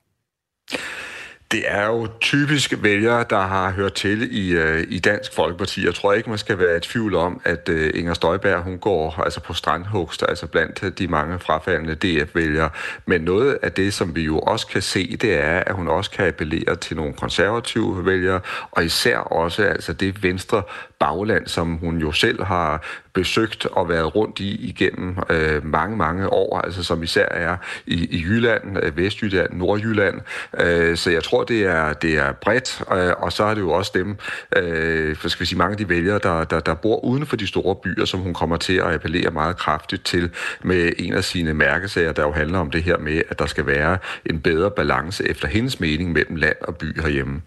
Det er jo typisk vælgere, der har hørt til i, øh, i Dansk Folkeparti. Jeg tror ikke, man skal være i tvivl om, at øh, Inger Støjberg hun går altså på strandhugst, altså blandt øh, de mange frafaldende DF-vælgere. Men noget af det, som vi jo også kan se, det er, at hun også kan appellere til nogle konservative vælgere, og især også altså det venstre bagland, som hun jo selv har besøgt og været rundt i igennem øh, mange, mange år, altså som især er i, i Jylland, øh, Vestjylland, Nordjylland. Øh, så jeg tror, det er, det er bredt, øh, og så er det jo også dem, øh, for skal vi sige, mange af de vælgere, der, der, der bor uden for de store byer, som hun kommer til at appellere meget kraftigt til med en af sine mærkesager, der jo handler om det her med, at der skal være en bedre balance efter hendes mening mellem land og by herhjemme.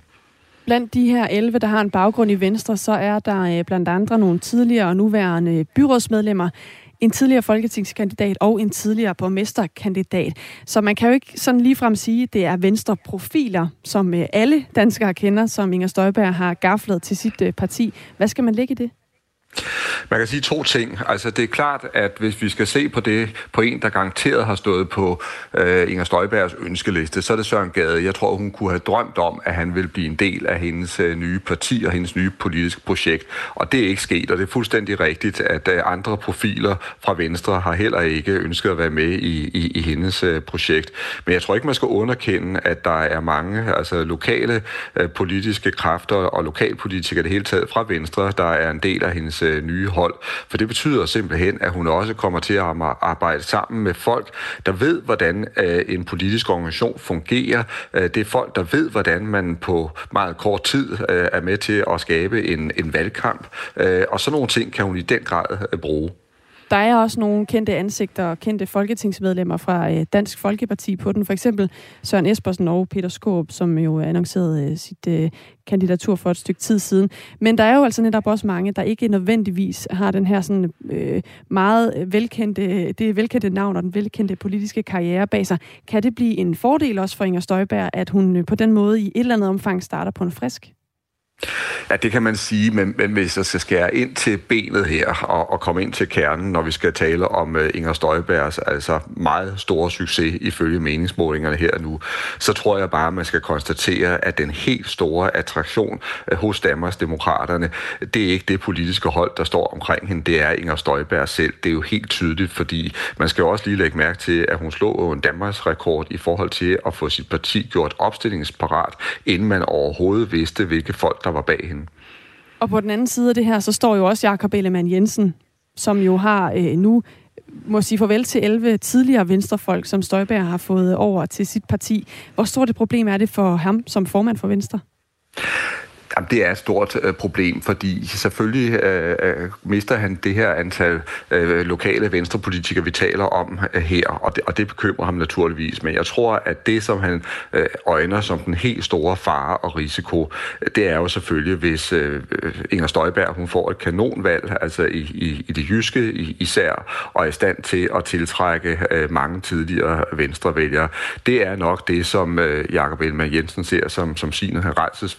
Blandt de her 11, der har en baggrund i Venstre, så er der øh, blandt andre nogle tidligere og nuværende byrådsmedlemmer, en tidligere folketingskandidat og en tidligere borgmesterkandidat. Så man kan jo ikke sådan ligefrem sige, at det er venstre profiler, som øh, alle danskere kender, som Inger Støjberg har gaflet til sit øh, parti. Hvad skal man lægge i det? Man kan sige to ting. Altså, det er klart, at hvis vi skal se på det på en, der garanteret har stået på øh, Inger Støjbergs ønskeliste, så er det Søren Gade. Jeg tror, hun kunne have drømt om, at han vil blive en del af hendes øh, nye parti og hendes nye politiske projekt. Og det er ikke sket, og det er fuldstændig rigtigt, at øh, andre profiler fra Venstre har heller ikke ønsket at være med i, i, i hendes øh, projekt. Men jeg tror ikke, man skal underkende, at der er mange altså lokale øh, politiske kræfter og lokalpolitikere det hele taget fra Venstre, der er en del af hendes øh, nye hold. For det betyder simpelthen, at hun også kommer til at arbejde sammen med folk, der ved, hvordan øh, en politisk organisation fungerer. Øh, det er folk, der ved, hvordan man på meget kort tid øh, er med til at skabe en, en valgkamp. Øh, og sådan nogle ting kan hun i den grad øh, bruge. Der er også nogle kendte ansigter og kendte folketingsmedlemmer fra øh, Dansk Folkeparti på den. For eksempel Søren Espersen og Peter Skåb, som jo annoncerede øh, sit øh, kandidatur for et stykke tid siden. Men der er jo altså netop også mange, der ikke nødvendigvis har den her sådan øh, meget velkendte, det velkendte navn og den velkendte politiske karriere bag sig. Kan det blive en fordel også for Inger Støjberg, at hun på den måde i et eller andet omfang starter på en frisk? Ja, det kan man sige, men, men hvis jeg skal skære ind til benet her og, og komme ind til kernen, når vi skal tale om uh, Inger Støjbergs altså meget store succes ifølge meningsmålingerne her nu, så tror jeg bare, at man skal konstatere, at den helt store attraktion uh, hos Danmarks Demokraterne, det er ikke det politiske hold, der står omkring hende, det er Inger Støjberg selv. Det er jo helt tydeligt, fordi man skal jo også lige lægge mærke til, at hun slog en Danmarks rekord i forhold til at få sit parti gjort opstillingsparat, inden man overhovedet vidste, hvilke folk der var bag hende. Og på den anden side af det her, så står jo også Jakob Ellemann Jensen, som jo har øh, nu må sige farvel til 11 tidligere venstrefolk, som Støjberg har fået over til sit parti. Hvor stort et problem er det for ham som formand for Venstre? Jamen, det er et stort øh, problem, fordi selvfølgelig øh, øh, mister han det her antal øh, lokale venstrepolitikere, vi taler om øh, her, og det, og det bekymrer ham naturligvis. Men jeg tror, at det, som han øh, øjner som den helt store fare og risiko, det er jo selvfølgelig, hvis øh, øh Inger Støjberg hun får et kanonvalg, altså i, i, i det jyske især, og er i stand til at tiltrække øh, mange tidligere venstrevælgere. Det er nok det, som øh, Jakob Ellemann Jensen ser som, som sin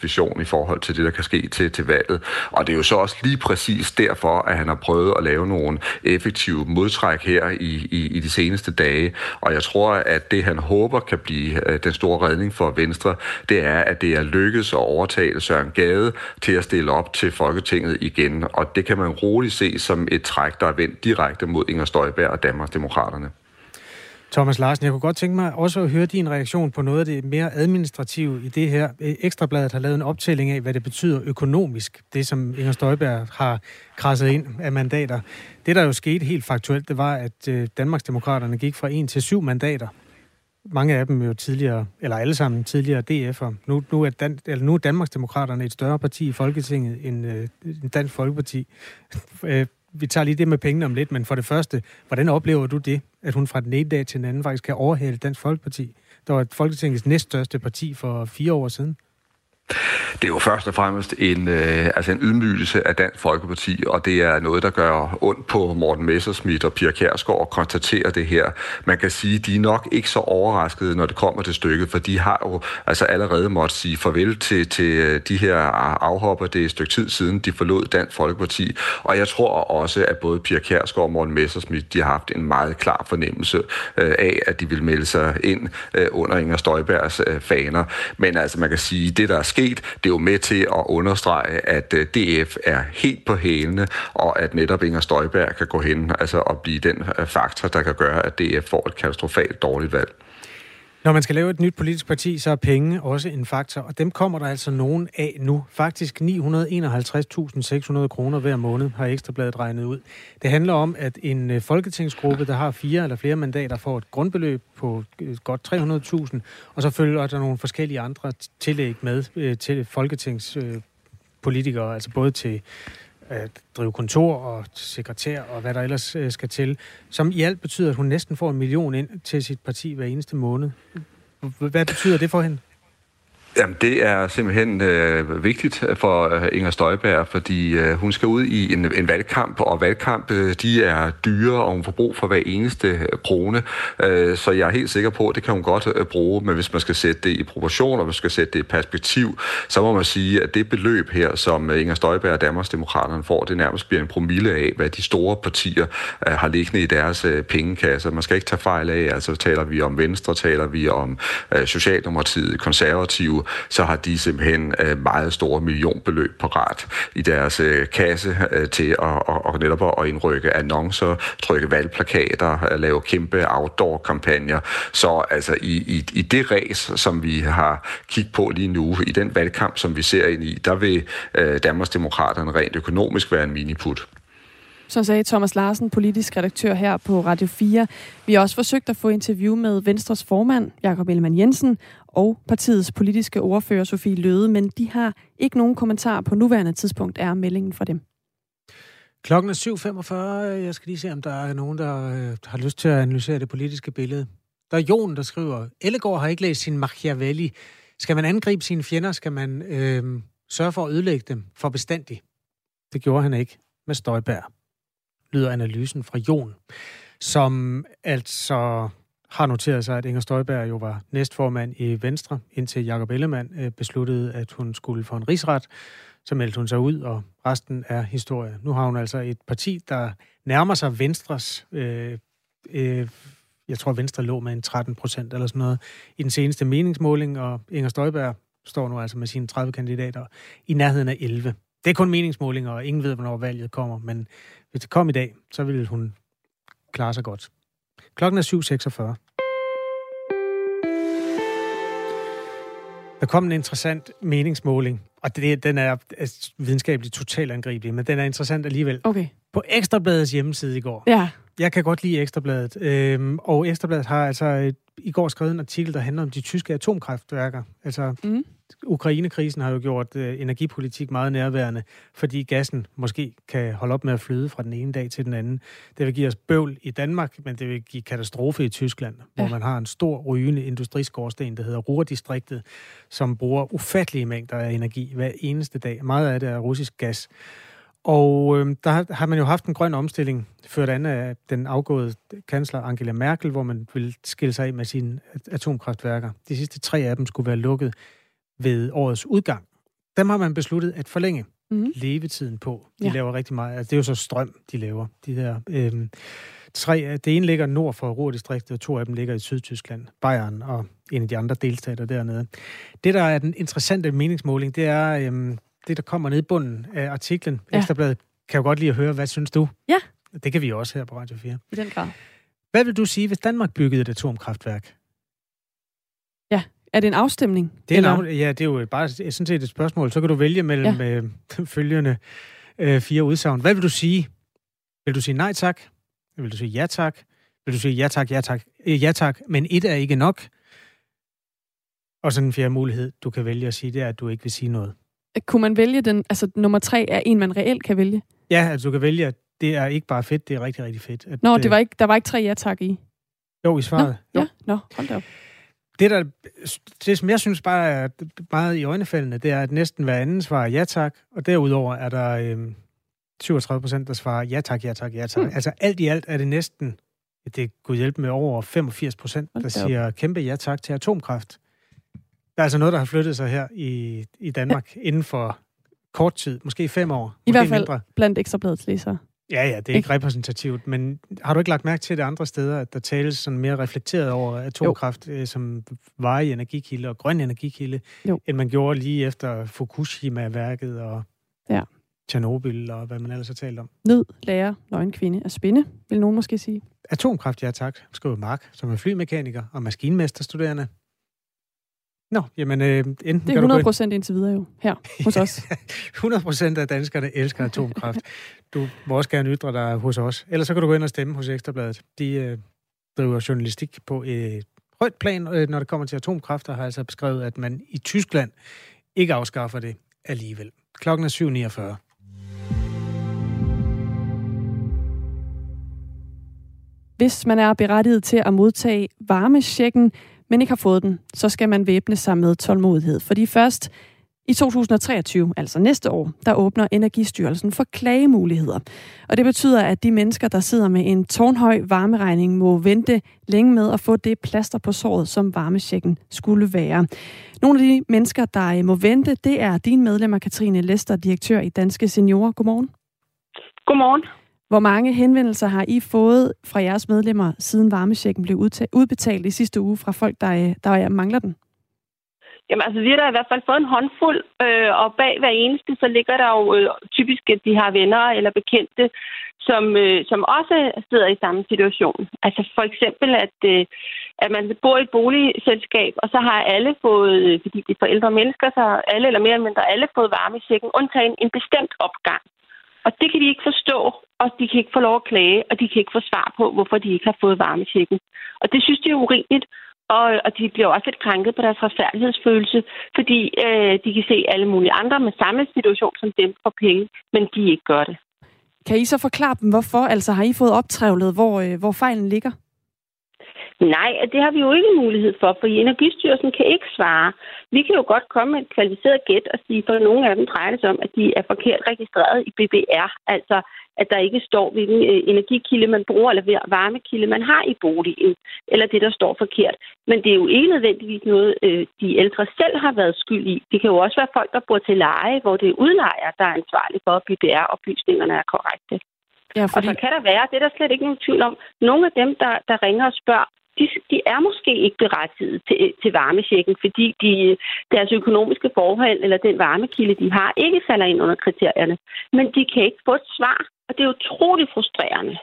vision i forhold til det, der kan ske til, til valget. Og det er jo så også lige præcis derfor, at han har prøvet at lave nogle effektive modtræk her i, i, i de seneste dage. Og jeg tror, at det han håber kan blive øh, den store redning for Venstre, det er, at det er lykkedes at overtale Søren Gade til at stille op til Folketinget igen. Og det kan man roligt se som et træk, der er vendt direkte mod Inger Støjberg og Danmarks Demokraterne. Thomas Larsen, jeg kunne godt tænke mig også at høre din reaktion på noget af det mere administrative i det her. Øh, Ekstrabladet har lavet en optælling af, hvad det betyder økonomisk, det som Inger Støjberg har krasset ind af mandater. Det, der jo skete helt faktuelt, det var, at øh, Danmarksdemokraterne gik fra 1 til 7 mandater. Mange af dem jo tidligere, eller alle sammen tidligere DF'er. Nu, nu, er Dan, eller nu er Danmarksdemokraterne et større parti i Folketinget end, øh, end Dansk Folkeparti. Øh, vi tager lige det med pengene om lidt, men for det første, hvordan oplever du det, at hun fra den ene dag til den anden faktisk kan overhale Dansk Folkeparti, der var Folketingets næststørste parti for fire år siden? Det er jo først og fremmest en, øh, altså en ydmygelse af Dansk Folkeparti, og det er noget, der gør ondt på Morten Messerschmidt og Pia Kjærsgaard at konstatere det her. Man kan sige, de er nok ikke så overraskede, når det kommer til stykket, for de har jo altså allerede måtte sige farvel til, til øh, de her afhopper. Det er et stykke tid siden, de forlod Dansk Folkeparti, og jeg tror også, at både Pia Kjærsgaard og Morten Messerschmidt, de har haft en meget klar fornemmelse øh, af, at de vil melde sig ind øh, under Inger Støjbergs øh, faner. Men altså, man kan sige, det der er sket, det er jo med til at understrege, at øh, DF er helt på hælene, og at netop Inger Støjberg kan gå hen altså, og blive den øh, faktor, der kan gøre, at DF får et katastrofalt dårligt valg. Når man skal lave et nyt politisk parti, så er penge også en faktor, og dem kommer der altså nogen af nu. Faktisk 951.600 kroner hver måned har Ekstrabladet regnet ud. Det handler om, at en øh, folketingsgruppe, der har fire eller flere mandater, får et grundbeløb på øh, godt 300.000, og så følger der nogle forskellige andre tillæg med øh, til folketingspolitikere, altså både til at drive kontor og sekretær og hvad der ellers øh, skal til, som i alt betyder, at hun næsten får en million ind til sit parti hver eneste måned. Hvad betyder det for hende? Jamen, det er simpelthen øh, vigtigt for øh, Inger Støjberg, fordi øh, hun skal ud i en, en valgkamp, og valgkamp, øh, de er dyre, og hun får brug for hver eneste krone. Øh, så jeg er helt sikker på, at det kan hun godt øh, bruge, men hvis man skal sætte det i proportion, og hvis man skal sætte det i perspektiv, så må man sige, at det beløb her, som øh, Inger Støjberg og Danmarksdemokraterne får, det nærmest bliver en promille af, hvad de store partier øh, har liggende i deres øh, pengekasser. Man skal ikke tage fejl af, altså taler vi om Venstre, taler vi om øh, Socialdemokratiet, konservative, så har de simpelthen øh, meget store millionbeløb parat i deres øh, kasse øh, til at at, netop at indrykke annoncer, trykke valgplakater, lave kæmpe outdoor-kampagner. Så altså i, i, i det race, som vi har kigget på lige nu, i den valgkamp, som vi ser ind i, der vil øh, Danmarksdemokraterne rent økonomisk være en miniput. Så sagde Thomas Larsen, politisk redaktør her på Radio 4. Vi har også forsøgt at få interview med Venstres formand, Jakob Ellemann Jensen, og partiets politiske ordfører, Sofie Løde, men de har ikke nogen kommentar på nuværende tidspunkt, er meldingen fra dem. Klokken er 7.45. Jeg skal lige se, om der er nogen, der øh, har lyst til at analysere det politiske billede. Der er Jon, der skriver, Ellegaard har ikke læst sin Machiavelli. Skal man angribe sine fjender, skal man øh, sørge for at ødelægge dem for bestandigt. Det gjorde han ikke med Støjberg lyder analysen fra Jon, som altså har noteret sig, at Inger Støjberg jo var næstformand i Venstre, indtil Jakob Ellemann øh, besluttede, at hun skulle få en rigsret. Så meldte hun sig ud, og resten er historie. Nu har hun altså et parti, der nærmer sig Venstres... Øh, øh, jeg tror, Venstre lå med en 13 procent eller sådan noget i den seneste meningsmåling, og Inger Støjberg står nu altså med sine 30 kandidater i nærheden af 11. Det er kun meningsmålinger, og ingen ved, hvornår valget kommer, men hvis det kom i dag, så ville hun klare sig godt. Klokken er 7.46. Der kom en interessant meningsmåling, og det, den er videnskabeligt totalt angribelig, men den er interessant alligevel. Okay. På Ekstrabladets hjemmeside i går. Ja. Jeg kan godt lide Ekstrabladet, øhm, og Ekstrabladet har altså et, i går skrevet en artikel, der handler om de tyske atomkraftværker. Altså, mm. Ukrainekrisen har jo gjort øh, energipolitik meget nærværende, fordi gassen måske kan holde op med at flyde fra den ene dag til den anden. Det vil give os bøvl i Danmark, men det vil give katastrofe i Tyskland, ja. hvor man har en stor rygende industriskorsten, der hedder Ruhrdistriktet, som bruger ufattelige mængder af energi hver eneste dag. Meget af det er russisk gas. Og øh, der har man jo haft en grøn omstilling, ført an af den afgåede kansler Angela Merkel, hvor man vil skille sig af med sine atomkraftværker. De sidste tre af dem skulle være lukket ved årets udgang. Dem har man besluttet at forlænge mm. levetiden på. De ja. laver rigtig meget. Altså, det er jo så strøm, de laver. De der, øhm, tre, det ene ligger nord for Ruhrdistriktet, og to af dem ligger i Sydtyskland, Bayern og en af de andre delstater dernede. Det, der er den interessante meningsmåling, det er øhm, det, der kommer ned i bunden af artiklen. Ja. Ekstrabladet kan jo godt lide at høre, hvad synes du? Ja. Det kan vi også her på Radio 4. I den grad. Hvad vil du sige, hvis Danmark byggede et atomkraftværk? Er det en afstemning? Det er en af, ja, det er jo bare sådan set et spørgsmål. Så kan du vælge mellem ja. øh, følgende øh, fire udsagn. Hvad vil du sige? Vil du sige nej tak? Vil du sige ja tak? Vil du sige ja tak, ja tak, øh, ja tak, men et er ikke nok? Og så en fjerde mulighed, du kan vælge at sige, det er, at du ikke vil sige noget. Kunne man vælge den, altså nummer tre er en, man reelt kan vælge? Ja, altså du kan vælge, at det er ikke bare fedt, det er rigtig, rigtig fedt. At, Nå, det var ikke, der var ikke tre ja tak i? Jo, i svaret. Nå, jo. Ja, nå, hold da op det, der, det, som jeg synes bare er meget i øjnefaldene, det er, at næsten hver anden svarer ja tak, og derudover er der øh, 37 procent, der svarer ja tak, ja tak, ja tak. Mm. Altså alt i alt er det næsten, det kunne hjælpe med over 85 procent, der siger kæmpe ja tak til atomkraft. Der er altså noget, der har flyttet sig her i, i Danmark ja. inden for kort tid, måske fem år. I hvert fald mindre. blandt ekstrabladets læsere. Ja, ja, det er ikke repræsentativt, men har du ikke lagt mærke til det andre steder, at der tales sådan mere reflekteret over atomkraft jo. Øh, som varig energikilde og grøn energikilde, jo. end man gjorde lige efter Fukushima-værket og ja. Tjernobyl og hvad man ellers har talt om? Ned, lærer, nøgen kvinde at spinde, vil nogen måske sige. Atomkraft, ja tak, skriver Mark, som er flymekaniker og maskinmesterstuderende. Nå, jamen øh, enten Det er 100 procent indtil videre jo, her hos os. 100 procent af danskerne elsker atomkraft. Du må også gerne ytre dig hos os. Ellers så kan du gå ind og stemme hos Ekstrabladet. De øh, driver journalistik på et højt plan, øh, når det kommer til atomkraft, og har altså beskrevet, at man i Tyskland ikke afskaffer det alligevel. Klokken er 7.49. Hvis man er berettiget til at modtage varmesjekken, men ikke har fået den, så skal man væbne sig med tålmodighed. Fordi først i 2023, altså næste år, der åbner Energistyrelsen for klagemuligheder. Og det betyder, at de mennesker, der sidder med en tårnhøj varmeregning, må vente længe med at få det plaster på såret, som varmesjekken skulle være. Nogle af de mennesker, der øh, må vente, det er din medlemmer, Katrine Lester, direktør i Danske Seniorer. Godmorgen. Godmorgen. Hvor mange henvendelser har I fået fra jeres medlemmer, siden varmesjekken blev udbetalt i sidste uge fra folk, der, øh, der mangler den? Jamen altså, vi har da i hvert fald fået en håndfuld, øh, og bag hver eneste, så ligger der jo øh, typisk, at de har venner eller bekendte, som, øh, som også sidder i samme situation. Altså for eksempel, at, øh, at man bor i et boligselskab, og så har alle fået, øh, fordi de er forældre mennesker, så har alle eller mere eller mindre alle fået varme i sækken, undtagen en bestemt opgang. Og det kan de ikke forstå, og de kan ikke få lov at klage, og de kan ikke få svar på, hvorfor de ikke har fået varmetjekken. Og det synes de er urimeligt, og, og de bliver også lidt krænket på deres retfærdighedsfølelse, fordi øh, de kan se alle mulige andre med samme situation som dem for penge, men de ikke gør det. Kan I så forklare dem, hvorfor? Altså har I fået optrævlet, hvor, øh, hvor fejlen ligger? Nej, det har vi jo ikke mulighed for, for Energistyrelsen kan ikke svare. Vi kan jo godt komme med et kvalificeret gæt og sige, for nogle af dem drejer det sig om, at de er forkert registreret i BBR, altså at der ikke står, hvilken øh, energikilde man bruger, eller varmekilde man har i boligen, eller det, der står forkert. Men det er jo ikke nødvendigvis noget, øh, de ældre selv har været skyld i. Det kan jo også være folk, der bor til leje, hvor det er udlejer, der er ansvarlig for, at BBR-oplysningerne er korrekte. Ja, fordi... Og så kan der være, det er der slet ikke nogen tvivl om, nogle af dem, der, der ringer og spørger, de, de er måske ikke berettiget til, til varmesjekken, fordi de, deres økonomiske forhold eller den varmekilde, de har, ikke falder ind under kriterierne. Men de kan ikke få et svar, og det er utroligt frustrerende.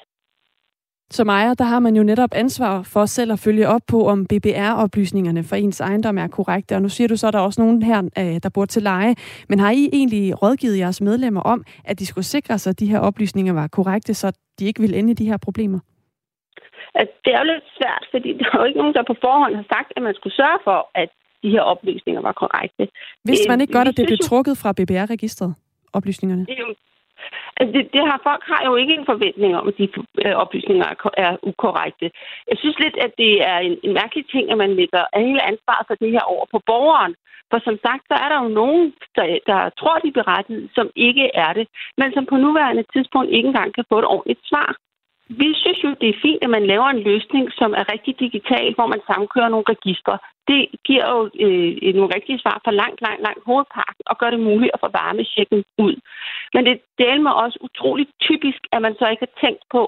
Som ejer, der har man jo netop ansvar for selv at følge op på, om BBR-oplysningerne for ens ejendom er korrekte. Og nu siger du så, at der er også nogen her, øh, der bor til leje. Men har I egentlig rådgivet jeres medlemmer om, at de skulle sikre sig, at de her oplysninger var korrekte, så de ikke ville ende i de her problemer? At det er jo lidt svært, fordi der er jo ikke nogen, der på forhånd har sagt, at man skulle sørge for, at de her oplysninger var korrekte. Hvis man ikke godt, at det blev trukket fra BBR-registret, oplysningerne? Det, altså det, det har, folk har jo ikke en forventning om, at de øh, oplysninger er, er ukorrekte. Jeg synes lidt, at det er en, en mærkelig ting, at man lægger hele ansvaret for det her over på borgeren. For som sagt, så er der jo nogen, der, der tror, de er berettiget, som ikke er det, men som på nuværende tidspunkt ikke engang kan få et ordentligt svar. Vi synes jo, det er fint, at man laver en løsning, som er rigtig digital, hvor man samkører nogle registre. Det giver jo øh, nogle rigtige svar for langt, langt, langt hovedparten og gør det muligt at få varmechecken ud. Men det deler mig også utroligt typisk, at man så ikke har tænkt på,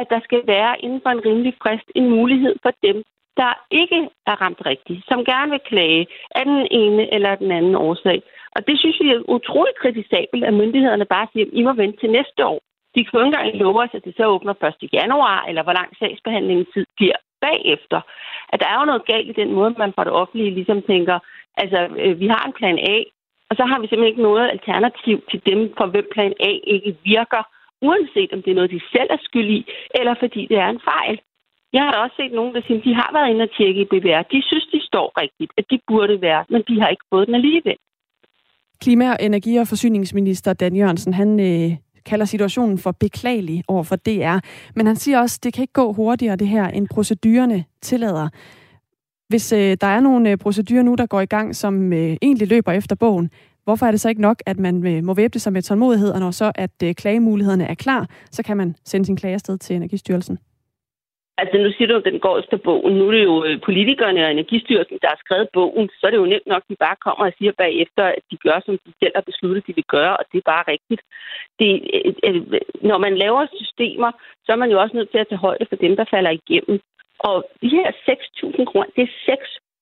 at der skal være inden for en rimelig frist en mulighed for dem, der ikke er ramt rigtigt, som gerne vil klage af den ene eller den anden årsag. Og det synes vi er utroligt kritisabelt, at myndighederne bare siger, at I må vente til næste år. De kan jo ikke engang love os, at det så åbner 1. januar, eller hvor lang sagsbehandlingen tid bliver bagefter. At der er jo noget galt i den måde, man fra det offentlige ligesom tænker, altså øh, vi har en plan A, og så har vi simpelthen ikke noget alternativ til dem, for hvem plan A ikke virker, uanset om det er noget, de selv er skyld i, eller fordi det er en fejl. Jeg har da også set nogen, der siger, at de har været inde og tjekke i BBR. De synes, de står rigtigt, at de burde være, men de har ikke fået den alligevel. Klima-, energi- og forsyningsminister Dan Jørgensen, han øh, kalder situationen for beklagelig over for DR. Men han siger også, at det kan ikke gå hurtigere det her, end procedurerne tillader. Hvis øh, der er nogle øh, procedurer nu, der går i gang, som øh, egentlig løber efter bogen, hvorfor er det så ikke nok, at man øh, må væbne sig med tålmodighed, og når så at øh, klagemulighederne er klar, så kan man sende sin klage afsted til Energistyrelsen? Altså, nu siger du, at den går efter bogen. Nu er det jo øh, politikerne og Energistyrelsen, der har skrevet bogen. Så er det jo nemt nok, at de bare kommer og siger bagefter, at de gør, som de selv har besluttet, de vil gøre, og det er bare rigtigt. Det, øh, øh, når man laver systemer, så er man jo også nødt til at tage højde for dem, der falder igennem. Og de her 6.000 kroner, det er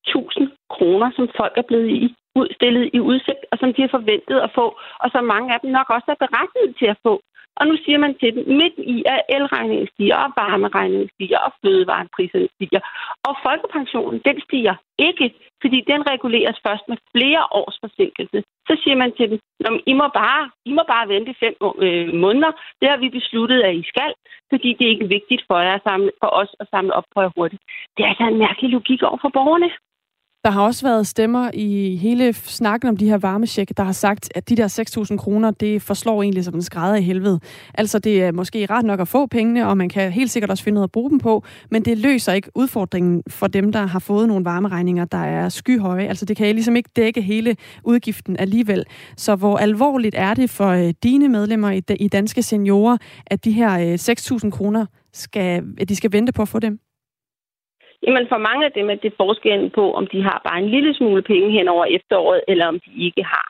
6.000 kroner, som folk er blevet i udstillet i udsigt, og som de har forventet at få, og som mange af dem nok også er berettiget til at få. Og nu siger man til dem, midt i, at elregningen stiger, og varmeregningen stiger, og fødevarepriserne stiger. Og folkepensionen, den stiger ikke, fordi den reguleres først med flere års forsinkelse. Så siger man til dem, I må bare, I må bare vente fem øh, måneder. Det har vi besluttet, at I skal, fordi det er ikke vigtigt for, jer at samle, for os at samle op på jer hurtigt. Det er altså en mærkelig logik over for borgerne. Der har også været stemmer i hele snakken om de her varmesjek, der har sagt, at de der 6.000 kroner, det forslår egentlig som en skrædder i helvede. Altså, det er måske ret nok at få pengene, og man kan helt sikkert også finde noget at bruge dem på, men det løser ikke udfordringen for dem, der har fået nogle varmeregninger, der er skyhøje. Altså, det kan ligesom ikke dække hele udgiften alligevel. Så hvor alvorligt er det for øh, dine medlemmer i Danske Seniorer, at de her øh, 6.000 kroner, skal, at de skal vente på at få dem? Jamen for mange af dem er det forskellen på, om de har bare en lille smule penge hen over efteråret, eller om de ikke har.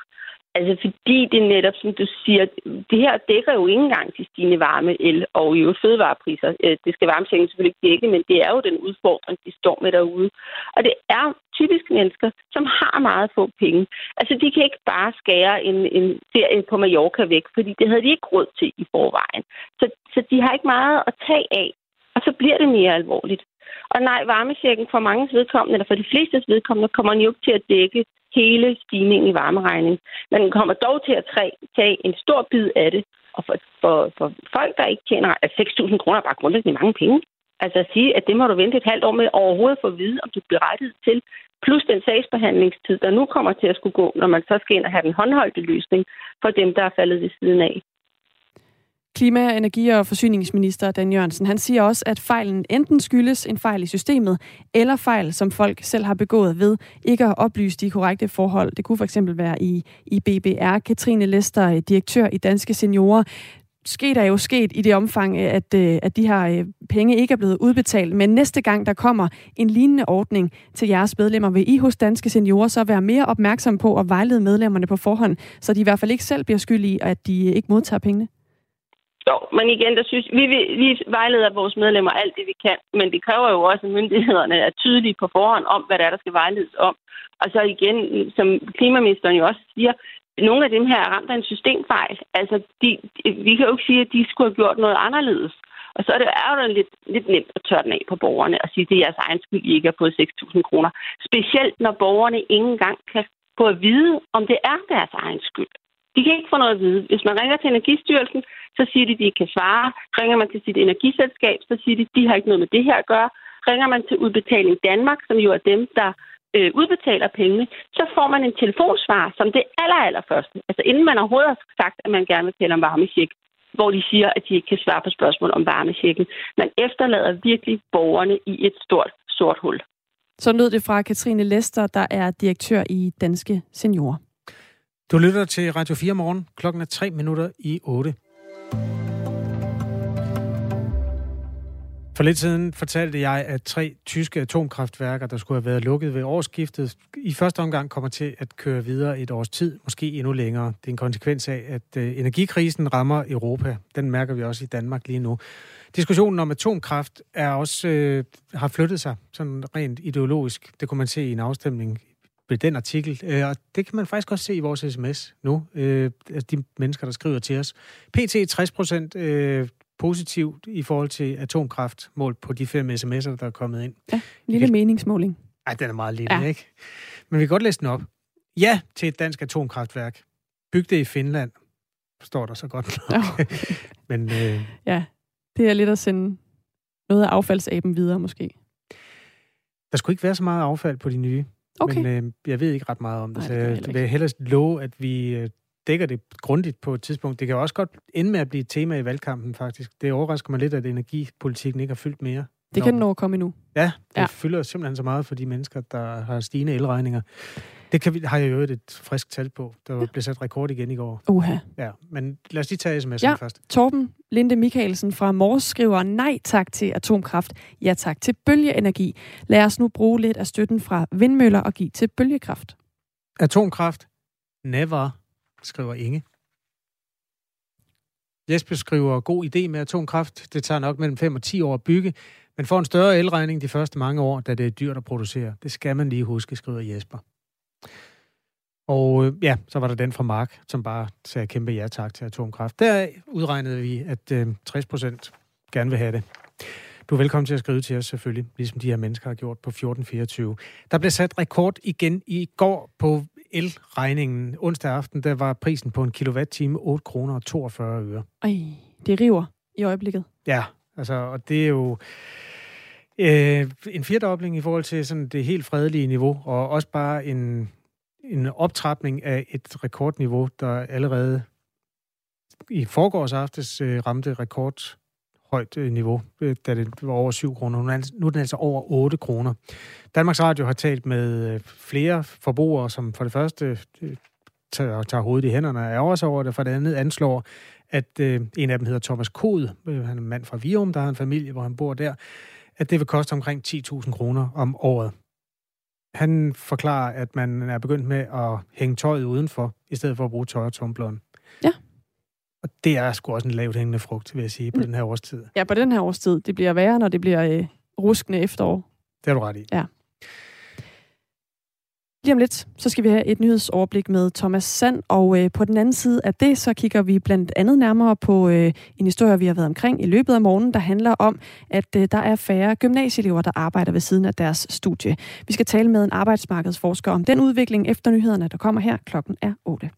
Altså fordi det netop, som du siger, det her dækker jo ikke engang til stigende varme, el og jo fødevarepriser. Øh, det skal varmesænken selvfølgelig ikke dække, men det er jo den udfordring, de står med derude. Og det er typisk mennesker, som har meget få penge. Altså de kan ikke bare skære en, en ferie på Mallorca væk, fordi det havde de ikke råd til i forvejen. Så, så de har ikke meget at tage af, og så bliver det mere alvorligt. Og nej, varmesjekken for mange vedkommende, eller for de fleste vedkommende, kommer jo ikke til at dække hele stigningen i varmeregning. Men den kommer dog til at tage en stor bid af det. Og for, for, for folk, der ikke tjener altså, 6.000 kroner, er bare grundlæggende mange penge. Altså at sige, at det må du vente et halvt år med overhovedet for at vide, om du bliver rettet til. Plus den sagsbehandlingstid, der nu kommer til at skulle gå, når man så skal ind og have den håndholdte løsning for dem, der er faldet ved siden af. Klima-, energi- og forsyningsminister Dan Jørgensen, han siger også, at fejlen enten skyldes en fejl i systemet, eller fejl, som folk selv har begået ved ikke at oplyse de korrekte forhold. Det kunne for eksempel være i, i BBR. Katrine Lester, øh, direktør i Danske Seniorer. Sket er jo sket i det omfang, øh, at, øh, at de her penge ikke er blevet udbetalt. Men næste gang, der kommer en lignende ordning til jeres medlemmer, vil I hos Danske Seniorer så være mere opmærksom på at vejlede medlemmerne på forhånd, så de i hvert fald ikke selv bliver skyldige, i, at de ikke modtager pengene? Jo, men igen, der synes, vi, vi vi vejleder vores medlemmer alt det, vi kan, men det kræver jo også, at myndighederne er tydelige på forhånd om, hvad der er, der skal vejledes om. Og så igen, som klimaministeren jo også siger, nogle af dem her er ramt af en systemfejl. Altså, de, vi kan jo ikke sige, at de skulle have gjort noget anderledes. Og så er det, er lidt, lidt nemt at tørre den af på borgerne og sige, at det er jeres egen skyld, I ikke har fået 6.000 kroner. Specielt når borgerne ikke engang kan få at vide, om det er deres egen skyld. De kan ikke få noget at vide. Hvis man ringer til Energistyrelsen, så siger de, at de ikke kan svare. Ringer man til sit energiselskab, så siger de, at de har ikke noget med det her at gøre. Ringer man til Udbetaling Danmark, som jo er dem, der øh, udbetaler pengene, så får man en telefonsvar som det aller, aller første. Altså inden man overhovedet har sagt, at man gerne vil tale om varmesjek, hvor de siger, at de ikke kan svare på spørgsmål om varmesjekken. Man efterlader virkelig borgerne i et stort, sort hul. Så lød det fra Katrine Lester, der er direktør i Danske Seniorer. Du lytter til Radio 4 morgen. Klokken er 3 minutter i 8. For lidt siden fortalte jeg, at tre tyske atomkraftværker, der skulle have været lukket ved årsskiftet, i første omgang kommer til at køre videre et års tid, måske endnu længere. Det er en konsekvens af, at øh, energikrisen rammer Europa. Den mærker vi også i Danmark lige nu. Diskussionen om atomkraft er også øh, har flyttet sig sådan rent ideologisk. Det kunne man se i en afstemning ved den artikel. Øh, og det kan man faktisk også se i vores sms nu. Øh, altså de mennesker, der skriver til os. PT 60 procent øh, positivt i forhold til atomkraft, målt på de fem sms'er, der er kommet ind. Ja, en lille kan... meningsmåling. Ej, den er meget lille, ja. ikke? Men vi kan godt læse den op. Ja til et dansk atomkraftværk. Byg det i Finland. Står der så godt nok. Men, øh... Ja, det er lidt at sende noget af affaldsaben videre, måske. Der skulle ikke være så meget affald på de nye. Okay. Men øh, jeg ved ikke ret meget om det, Nej, det så jeg vil hellere love, at vi øh, dækker det grundigt på et tidspunkt. Det kan også godt ende med at blive et tema i valgkampen, faktisk. Det overrasker mig lidt, at energipolitikken ikke har fyldt mere. Det kan den nå at komme endnu. Ja, det ja. fylder simpelthen så meget for de mennesker, der har stigende elregninger. Det kan vi, har jeg jo et frisk tal på. Der ja. blev sat rekord igen i går. Uha. Ja, men lad os lige tage sms'en ja. først. Torben Linde Mikkelsen fra Mors skriver nej tak til atomkraft, ja tak til bølgeenergi. Lad os nu bruge lidt af støtten fra vindmøller og give til bølgekraft. Atomkraft? Never, skriver Inge. Jesper skriver, god idé med atomkraft. Det tager nok mellem 5 og 10 år at bygge, men får en større elregning de første mange år, da det er dyrt at producere. Det skal man lige huske, skriver Jesper. Og øh, ja, så var der den fra Mark, som bare sagde kæmpe ja tak til atomkraft. Der udregnede vi, at øh, 60 procent gerne vil have det. Du er velkommen til at skrive til os selvfølgelig, ligesom de her mennesker har gjort på 1424. Der blev sat rekord igen i går på elregningen. Onsdag aften, der var prisen på en kilowatt-time 8 kroner og 42 øre. Ej, det river i øjeblikket. Ja, altså, og det er jo Øh, en firedobling i forhold til sådan det helt fredelige niveau, og også bare en, en optrapning af et rekordniveau, der allerede i forgårs aftes øh, ramte rekord højt øh, niveau, øh, da det var over 7 kroner. Nu er den altså, altså over 8 kroner. Danmarks Radio har talt med øh, flere forbrugere, som for det første øh, tager, tager hovedet i hænderne og er også over det, for det andet anslår, at øh, en af dem hedder Thomas Kod, øh, han er en mand fra Virum, der har en familie, hvor han bor der, at det vil koste omkring 10.000 kroner om året. Han forklarer, at man er begyndt med at hænge tøjet udenfor, i stedet for at bruge tøj og tumbleren. Ja. Og det er sgu også en lavt hængende frugt, vil jeg sige, på mm. den her årstid. Ja, på den her årstid. Det bliver værre, når det bliver øh, ruskende efterår. Det har du ret i. Ja. Lige om lidt, så skal vi have et nyhedsoverblik med Thomas Sand, og øh, på den anden side af det, så kigger vi blandt andet nærmere på øh, en historie, vi har været omkring i løbet af morgenen, der handler om, at øh, der er færre gymnasieelever, der arbejder ved siden af deres studie. Vi skal tale med en arbejdsmarkedsforsker om den udvikling efter nyhederne, der kommer her. Klokken er 8.